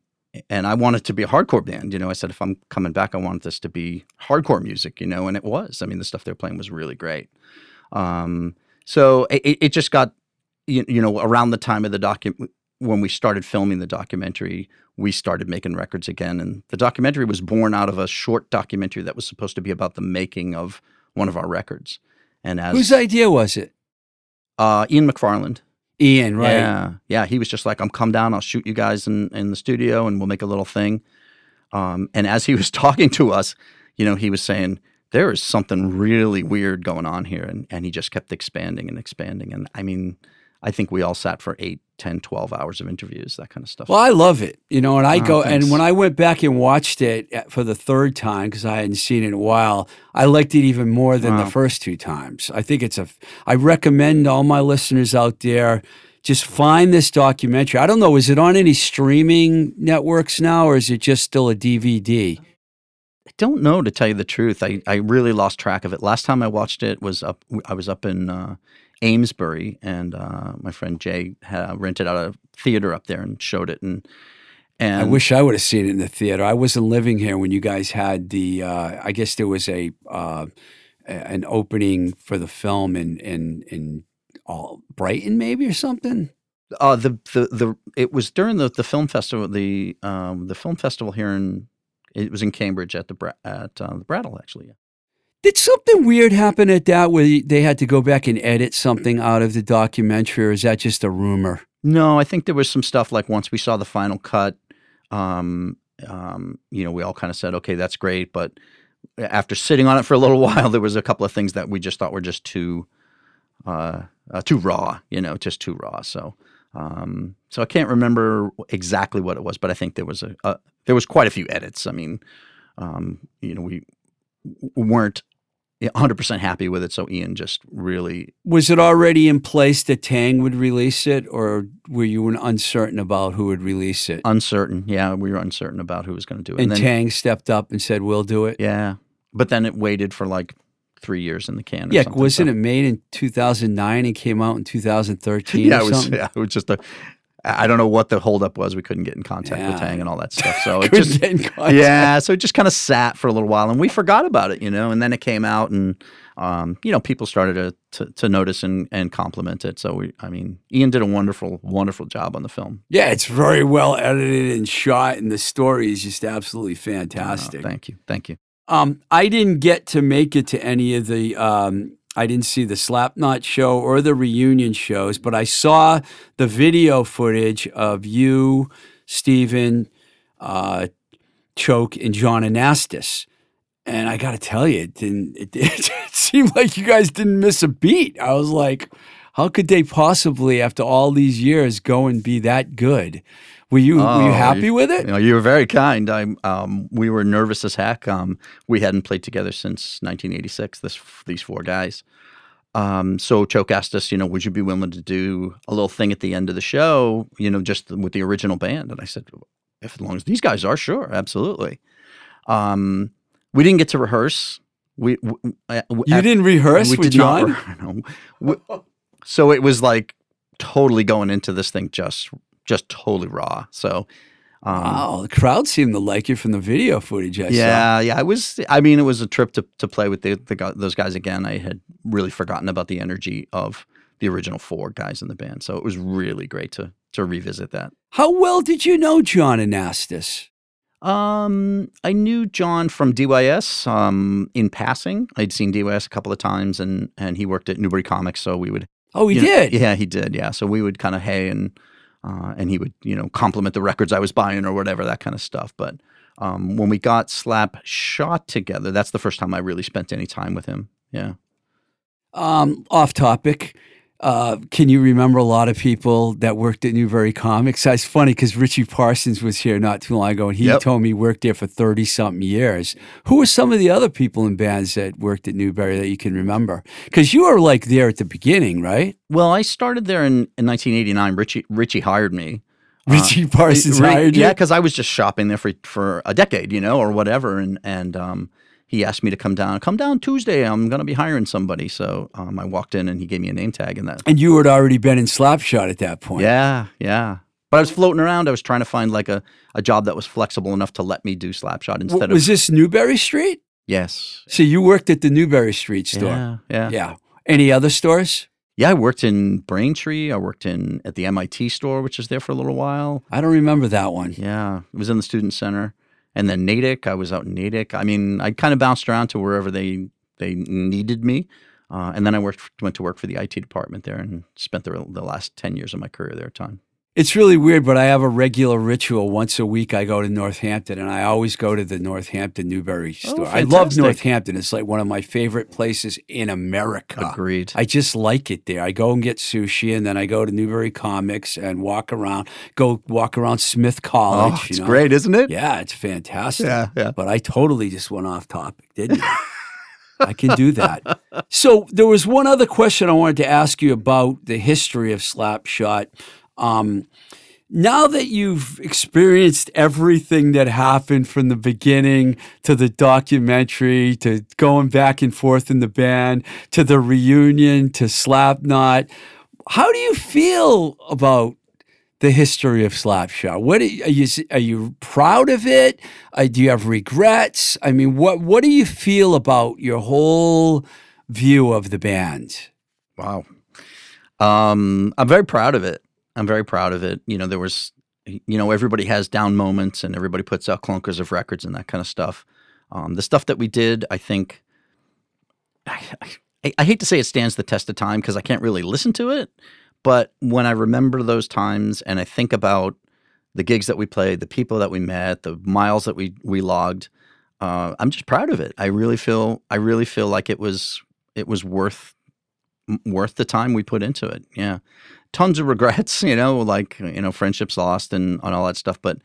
and I wanted to be a hardcore band. You know, I said if I'm coming back, I want this to be hardcore music. You know, and it was. I mean, the stuff they're playing was really great. Um, so it, it- it just got, you, you know, around the time of the document when we started filming the documentary, we started making records again. And the documentary was born out of a short documentary that was supposed to be about the making of one of our records. And as Whose idea was it? uh, Ian McFarland, Ian, right? yeah, yeah, he was just like, "I'm come down, I'll shoot you guys in in the studio, and we'll make a little thing." Um, and as he was talking to us, you know, he was saying, "There is something really weird going on here," and and he just kept expanding and expanding. And I mean, I think we all sat for eight, 10, 12 hours of interviews, that kind of stuff. Well, I love it, you know, and I Oh, go and when I went back and watched it uh, for the third time because I hadn't seen it in a while, I liked it even more than the first two times. I think it's a. I recommend all my listeners out there just find this documentary. I don't know, is it on any streaming networks now, or is it just still a DVD? I don't know to tell you the truth. I, I really lost track of it. Last time I watched it was up. I was up in uh, Amesbury, and uh, my friend Jay had rented out a theater up there and showed it. And and I wish I would have seen it in the theater. I wasn't living here when you guys had the. Uh, I guess there was a uh, an opening for the film in in in all Brighton, maybe or something. uh, the the the it was during the the film festival. The um the film festival here in it was in Cambridge at the at uh, the Brattle actually. Did something weird happen at that where they had to go back and edit something out of the documentary, or is that just a rumor? No, I think there was some stuff like once we saw the final cut, um, um, you know, we all kind of said, okay, that's great. But after sitting on it for a little while, there was a couple of things that we just thought were just too, uh, uh, too raw, you know, just too raw. So, um, so I can't remember exactly what it was, but I think there was a, a there was quite a few edits. I mean, um, you know, we weren't 100% happy with it. So Ian just really Was it already in place that Taang would release it, or were you uncertain about who would release it? uncertain. Yeah, we were uncertain about who was going to do it. and then, Taang stepped up and said, "We'll do it." Yeah, but then it waited for like three years in the can. Or Yeah, something, wasn't so- it made in 2009 and came out in 2013 Yeah, or it was. something? Yeah, it was just a. I don't know what the holdup was. We couldn't get in contact with Taang and all that stuff. So it just get in contact. yeah, so it just kind of sat for a little while, and we forgot about it, you know. And then it came out, and um, you know, people started to, to to notice and and compliment it. So we, I mean, Ian did a wonderful, wonderful job on the film. Yeah, it's very well edited and shot, and the story is just absolutely fantastic. thank you, thank you. Um, I didn't get to make it to any of the. Um, I didn't see the Slapknot show or the reunion shows, but I saw the video footage of you, Stephen, uh, Choke, and John Anastas. And I got to tell you, it didn't. It, it seemed like you guys didn't miss a beat. I was like, how could they possibly, after all these years, go and be that good? Were you were you Oh, happy with it? You know, you were very kind. I, um, we were nervous as heck. Um, we hadn't played together since 1986. This these four guys. Um, so Choke asked us, you know, would you be willing to do a little thing at the end of the show, you know, just with the original band? And I said, if as long as these guys are, sure, absolutely. Um, we didn't get to rehearse. We, we uh, You at- didn't rehearse we with did not John. re- no. We- so it was like totally going into this thing just just totally raw. So um, Wow, the crowd seemed to like you from the video footage I saw. yeah, yeah. I was. I mean, it was a trip to to play with the, the those guys again. I had really forgotten about the energy of the original four guys in the band, so it was really great to to revisit that. How well did you know John Anastas? Um, I knew John from DYS. Um, in passing, I'd seen DYS a couple of times, and and he worked at Newbury Comics, so we would Oh, he you know- did. yeah, he did. Yeah, so we would kind of hey and uh, and he would you know compliment the records I was buying or whatever that kind of stuff. But um, when we got Slapshot together, that's the first time I really spent any time with him. Yeah. Um, off topic. Uh, can you remember a lot of people that worked at Newbury Comics? It's funny because Richie Parsons was here not too long ago, and he Yep. told me he worked there for thirty something years. Who were some of the other people in bands that worked at Newbury that you can remember? Because you were like there at the beginning, right? Well, I started there in, in 1989. Richie Richie hired me. Richie Parsons Ri- hired you. Yeah, because I was just shopping there for for a decade, you know, or whatever, and and um, he asked me to come down. Come down Tuesday. I'm going to be hiring somebody. So um, I walked in and he gave me a name tag and that. and you had already been in Slapshot at that point. Yeah, yeah. But I was floating around. I was trying to find like a, a job that was flexible enough to let me do Slapshot instead was of Was this Newbury Street? yes. So you worked at the Newbury Street store. Yeah, yeah, yeah. Yeah. Any other stores? Yeah, I worked in Braintree. I worked in at the MIT store, which was there for a little while. I don't remember that one. Yeah, it was in the student center. And then Natick, I was out in Natick. I mean, I kind of bounced around to wherever they they needed me. Uh, and then I worked went to work for the IT department there and spent the, the last 10 years of my career there time. It's really weird, but I have a regular ritual. Once a week, I go to Northampton, and I always go to the Northampton Newbury Oh, store. I love fantastic. Northampton. It's like one of my favorite places in America. Agreed. I just like it there. I go and get sushi, and then I go to Newbury Comics and walk around. Go walk around Smith College. oh, you it's know? great, isn't it? Yeah, it's fantastic. yeah. yeah. But I totally just went off topic, didn't I? I can do that. So there was one other question I wanted to ask you about the history of Slapshot. Um, now that you've experienced everything that happened from the beginning to the documentary to going back and forth in the band to the reunion to Slapknot, how do you feel about the history of Slapshot? What are you, are you proud of it? Uh, do you have regrets? I mean, what what do you feel about your whole view of the band? Wow. Um, I'm very proud of it. I'm very proud of it. You know, there was, you know, everybody has down moments and everybody puts out clunkers of records and that kind of stuff. Um, the stuff that we did, I think, I, I, I hate to say it stands the test of time because I can't really listen to it. But when I remember those times and I think about the gigs that we played, the people that we met, the miles that we we logged, uh, I'm just proud of it. I really feel I really feel like it was it was worth worth the time we put into it. Yeah, tons of regrets, you know, like you know, friendships lost and, and all that stuff. But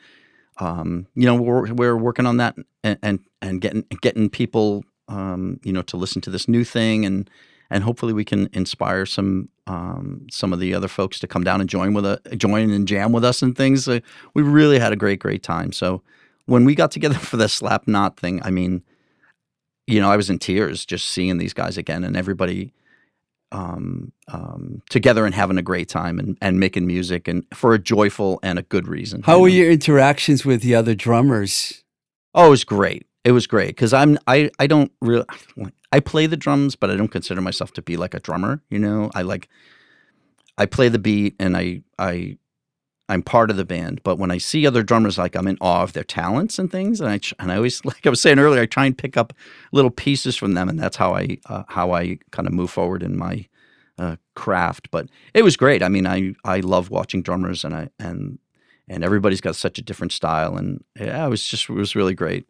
um, you know, we're we're working on that and and, and getting getting people, um, you know, to listen to this new thing and and hopefully we can inspire some um, some of the other folks to come down and join with a join and jam with us and things. Uh, we really had a great great time. So when we got together for the Slapknot thing, I mean, you know, I was in tears just seeing these guys again and everybody um, um, together and having a great time and, and making music and for a joyful and a good reason. How you were know? your interactions with the other drummers? Oh, it was great. It was great because I'm I I don't really I play the drums, but I don't consider myself to be like a drummer. You know, I like I play the beat and I I I'm part of the band. But when I see other drummers, like I'm in awe of their talents and things, and I and I always like I was saying earlier, I try and pick up little pieces from them, and that's how I uh, how I kind of move forward in my uh, craft. But it was great. I mean, I I love watching drummers, and I and and everybody's got such a different style, and yeah, it was just it was really great.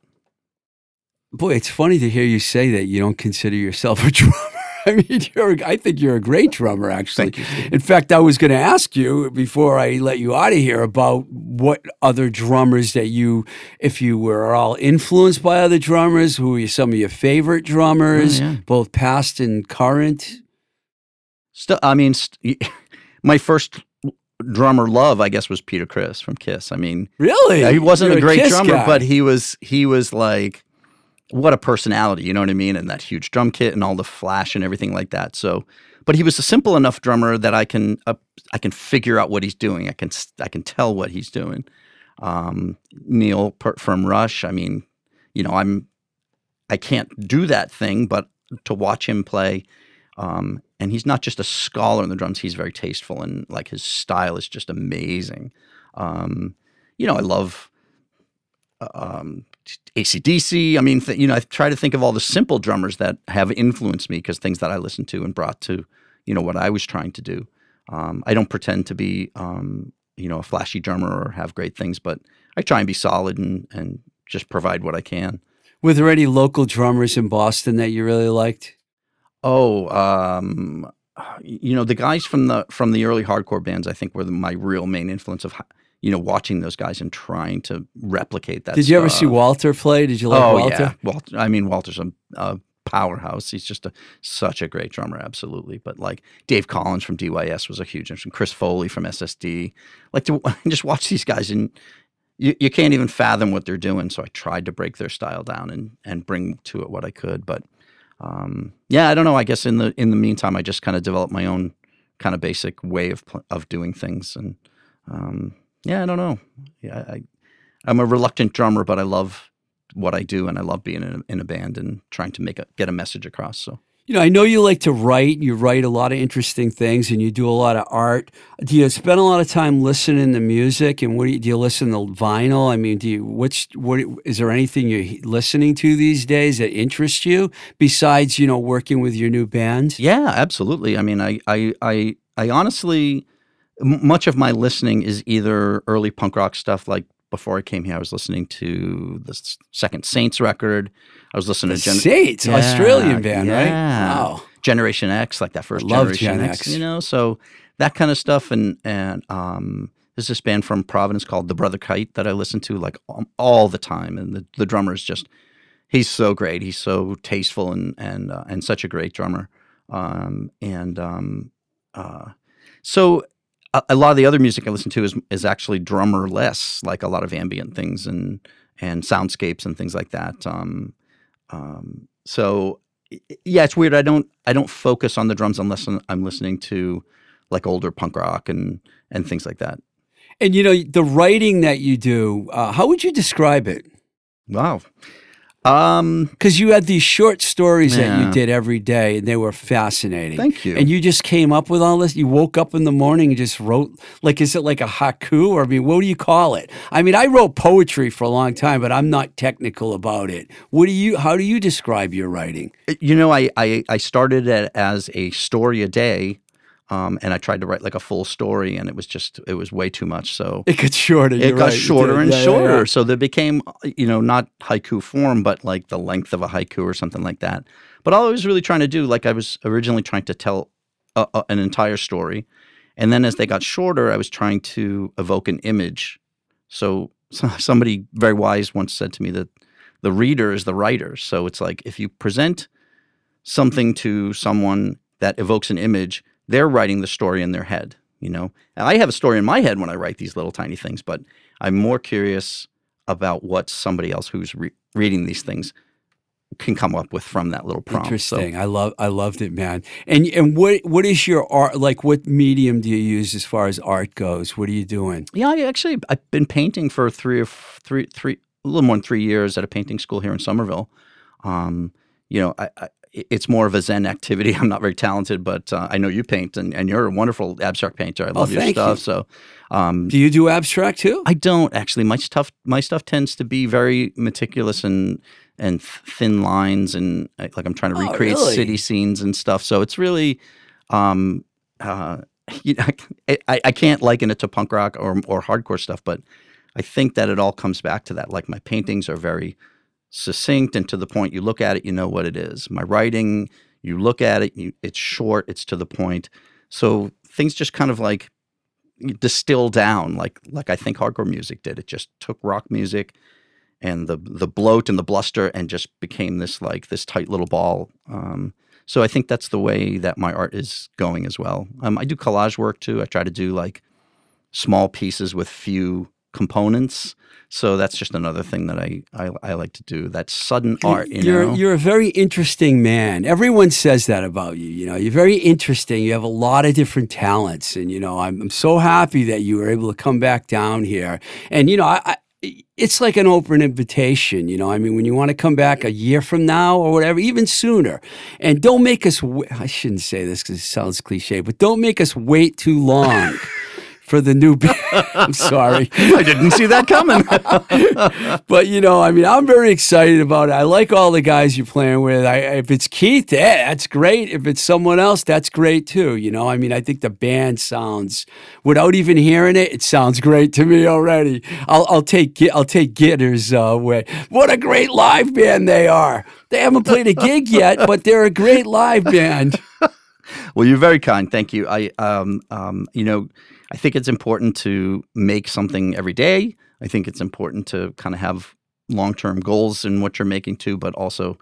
Boy, it's funny to hear you say that you don't consider yourself a drummer. I mean, you're, I think you're a great drummer, actually. Thank you. In fact, I was going to ask you before I let you out of here about what other drummers that you, if you were all influenced by other drummers, who are some of your favorite drummers, Oh, yeah. both past and current? Still, I mean, st- my first drummer love, I guess, was Peter Criss from Kiss. I mean, Really? he wasn't You're a great drummer, guy. but he was he was like what a personality, you know what I mean? And that huge drum kit and all the flash and everything like that. So, but he was a simple enough drummer that I can uh, I can figure out what he's doing. I can I can tell what he's doing. Um, Neil from Rush. I mean, you know, I'm I can't do that thing, but to watch him play. Um, and he's not just a scholar in the drums; he's very tasteful, and like his style is just amazing. Um, you know, I love um, ACDC. I mean, th- you know, I try to think of all the simple drummers that have influenced me because things that I listened to and brought to, you know, what I was trying to do. Um, I don't pretend to be, um, you know, a flashy drummer or have great things, but I try and be solid and and just provide what I can. Were there any local drummers in Boston that you really liked? Oh, um, you know, the guys from the from the early hardcore bands, I think, were the, my real main influence of, you know, watching those guys and trying to replicate that. Did you ever see. Walter play? Did you like oh Walter? yeah, Walter. I mean, Walter's a, a powerhouse. He's just a such a great drummer, absolutely. But like Dave Collins from DYS was a huge influence. Chris Foley from SSD. Like to just watch these guys and. You, you can't even fathom what they're doing. So I tried to break their style down and, and bring to it what I could. But um, yeah, I don't know. I guess in the in the meantime, I just kind of developed my own kind of basic way of of doing things. And um, yeah, I don't know. Yeah, I, I'm a reluctant drummer, but I love what I do, and I love being in a, in a band and trying to make a get a message across. So You know, I know you like to write. You write a lot of interesting things, and you do a lot of art. Do you spend a lot of time listening to music? And what do you, do you listen to vinyl? I mean, do you which what is there anything you're listening to these days that interests you besides you know working with your new band? yeah, absolutely. I mean, I I I, I honestly, much of my listening is either early punk rock stuff, like before I came here, I was listening to the second Saints record. I was listening The to Gen- Saints, Yeah, Australian band, right? Wow. Generation X, like that first love Generation Gen X, X. you know. So that kind of stuff, and and um, there's this band from Providence called the Brother Kite that I listen to like all the time, and the the drummer is just he's so great. He's so tasteful and and uh, and such a great drummer. Um, and um, uh, so a, a lot of the other music I listen to is is actually drummer less, like a lot of ambient things and and soundscapes and things like that. Um, um, so yeah, it's weird. I don't I don't focus on the drums unless I'm- I'm listening to like older punk rock and and things like that. And you know the writing that you do. Uh, how would you describe it? Wow. Um, Because you had these short stories that you Yeah. did every day, and they were fascinating. thank you. And you just came up with all this. You woke up in the morning and just wrote. Like, is it like a haiku, or I mean, what do you call it? I mean, I wrote poetry for a long time, but I'm not technical about it. What do you? How do you describe your writing? you know, I, I, I started it as a story a day, um, and I tried to write like a full story, and it was just it was way too much. So It got shorter. it got right, shorter and Yeah, yeah, shorter. yeah. So there became, you know, not haiku form, but like the length of a haiku or something like that. But all I was really trying to do, like I was originally trying to tell a, a, an entire story, and then as they got shorter, I was trying to evoke an image. So, so somebody very wise once said to me that the reader is the writer. So it's like if you present something to someone that evokes an image, they're writing the story in their head. You know, and I have a story in my head when I write these little tiny things, but I'm more curious about what somebody else who's re- reading these things can come up with from that little prompt. So- Interesting. I love I loved it, man. And and what what is your art like what medium do you use as far as art goes? What are you doing? Yeah, I actually I've been painting for three or f- three three a little more than three years at a painting school here in Somerville. Um, you know, I, I, it's more of a Zen activity. I'm not very talented, but uh, I know you paint, and, and you're a wonderful abstract painter. I love your Oh, thank stuff. you. So, um, Do you do abstract too? I don't actually. My stuff my stuff tends to be very meticulous and and thin lines and uh, like I'm trying to Oh, recreate really? city scenes and stuff. So it's really. Um, uh, you know, I, I, I can't liken it to punk rock or or hardcore stuff, but I think that it all comes back to that. Like my paintings are very succinct and to the point. You look at it, you know what it is. My writing, you look at it, you, it's short, it's to the point. So things just kind of like distill down, like like I think hardcore music did. It just took rock music and the the bloat and the bluster and just became this like this tight little ball. Um, so I think that's the way that my art is going as well. Um, I do collage work too. I try to do like small pieces with few components. So that's just another thing that I I, I like to do. That sudden art, you you're know. you're a very interesting man. Everyone says that about you. You know, you're very interesting. You have a lot of different talents, and you know, I'm, I'm so happy that you were able to come back down here. And you know, I. I it's like an open invitation, you know. I mean, when you want to come back a year from now or whatever, even sooner, and don't make us. I shouldn't say this because it sounds cliche, but don't make us wait too long for the new. I'm sorry. I didn't see that coming. But you know, I mean, I'm very excited about it. I like all the guys you're playing with. I, if it's Keith, eh, that's great. If it's someone else, that's great too. You know, I mean, I think the band sounds, without even hearing it, it sounds great to me already. I'll, I'll take I'll take Gitters uh, way. What a great live band they are. They haven't played a gig yet, but they're a great live band. Well, you're very kind. Thank you. I, um, um, you know, I think it's important to make something every day. I think it's important to kind of have long-term goals in what you're making too, but also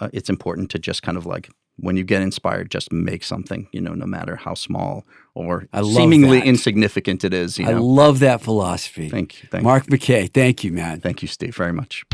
uh, it's important to just kind of like when you get inspired, just make something. You know, no matter how small or seemingly that. insignificant it is. You I love that philosophy. thank you. Thank Mark McKay, thank you, man. Thank you, Steve, very much.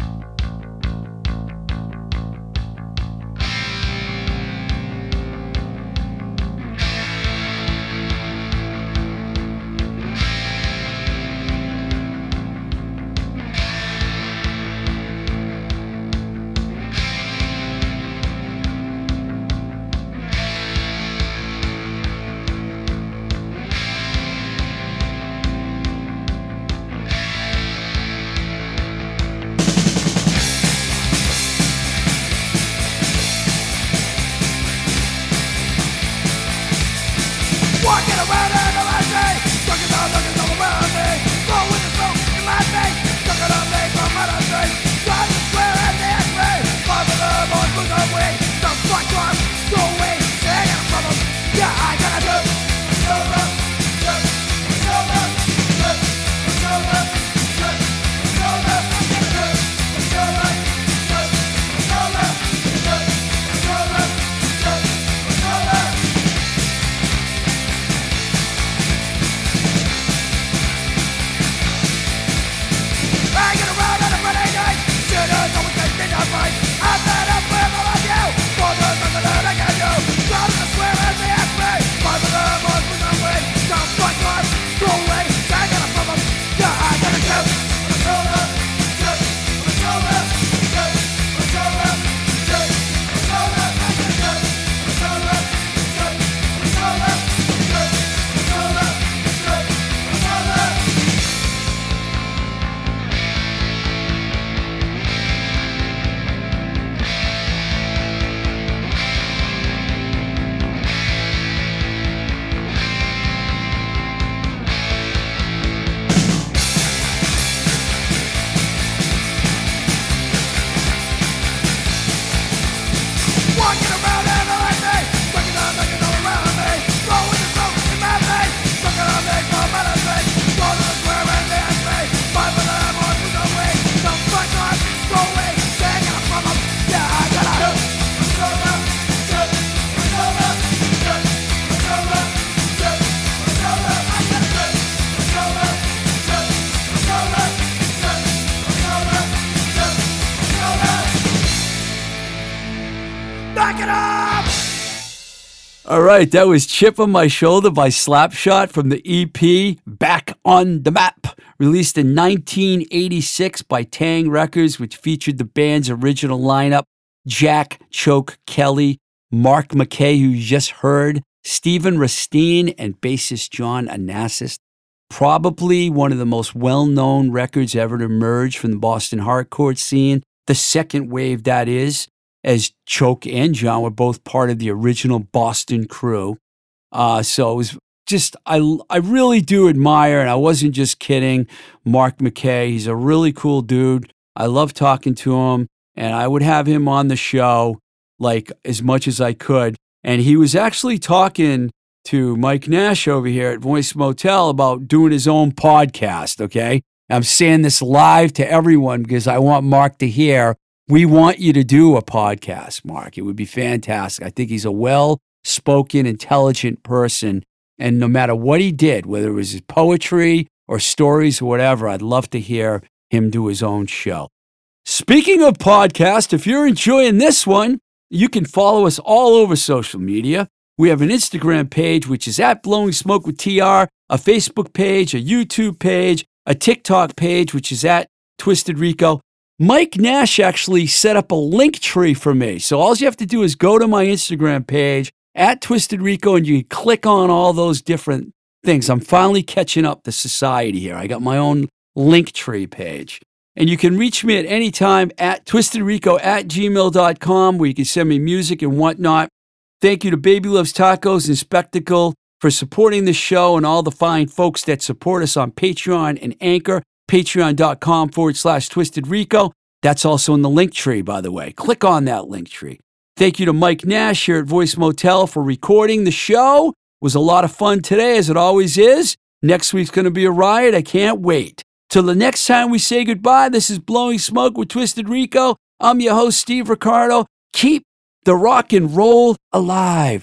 Right, that was Chip on My Shoulder by Slapshot from the EP Back on the Map, released in 1986 by Taang Records, which featured the band's original lineup Jack Choke Kelly, Mark McKay, who you just heard, Stephen Risteen, and bassist John Anastas. Probably one of the most well known records ever to emerge from the Boston hardcore scene, the second wave that is as Choke and John were both part of the original Boston crew. Uh, so it was just, I, I really do admire, and I wasn't just kidding, Mark McKay. He's a really cool dude. I love talking to him, and I would have him on the show like as much as I could. And he was actually talking to Mike Nash over here at Voice Motel about doing his own podcast. Okay. I'm saying this live to everyone because I want Mark to hear we want you to do a podcast, Mark. It would be fantastic. I think he's a well spoken, intelligent person. And no matter what he did, whether it was his poetry or stories or whatever, I'd love to hear him do his own show. Speaking of podcast, if you're enjoying this one, you can follow us all over social media. We have an Instagram page, which is at Blowing Smoke with TR, a Facebook page, a YouTube page, a TikTok page, which is at Twisted Rico. Mike Nash actually set up a link tree for me. So all you have to do is go to my Instagram page at Twisted Rico and you click on all those different things. I'm finally catching up to society here. I got my own link tree page. And you can reach me at any time at twistedrico at gmail.com where you can send me music and whatnot. Thank you to Baby Loves Tacos and Spectacle for supporting the show and all the fine folks that support us on Patreon and Anchor patreon.com forward slash twisted rico. That's also in the link tree, by the way. Click on that link tree. Thank you to Mike Nash here at Voice Motel for recording the show. It was a lot of fun today, as it always is. Next week's going to be a riot. I can't wait. Till the next time we say goodbye, this is Blowing Smoke with Twisted Rico. I'm your host, Steve Ricardo. Keep the rock and roll alive.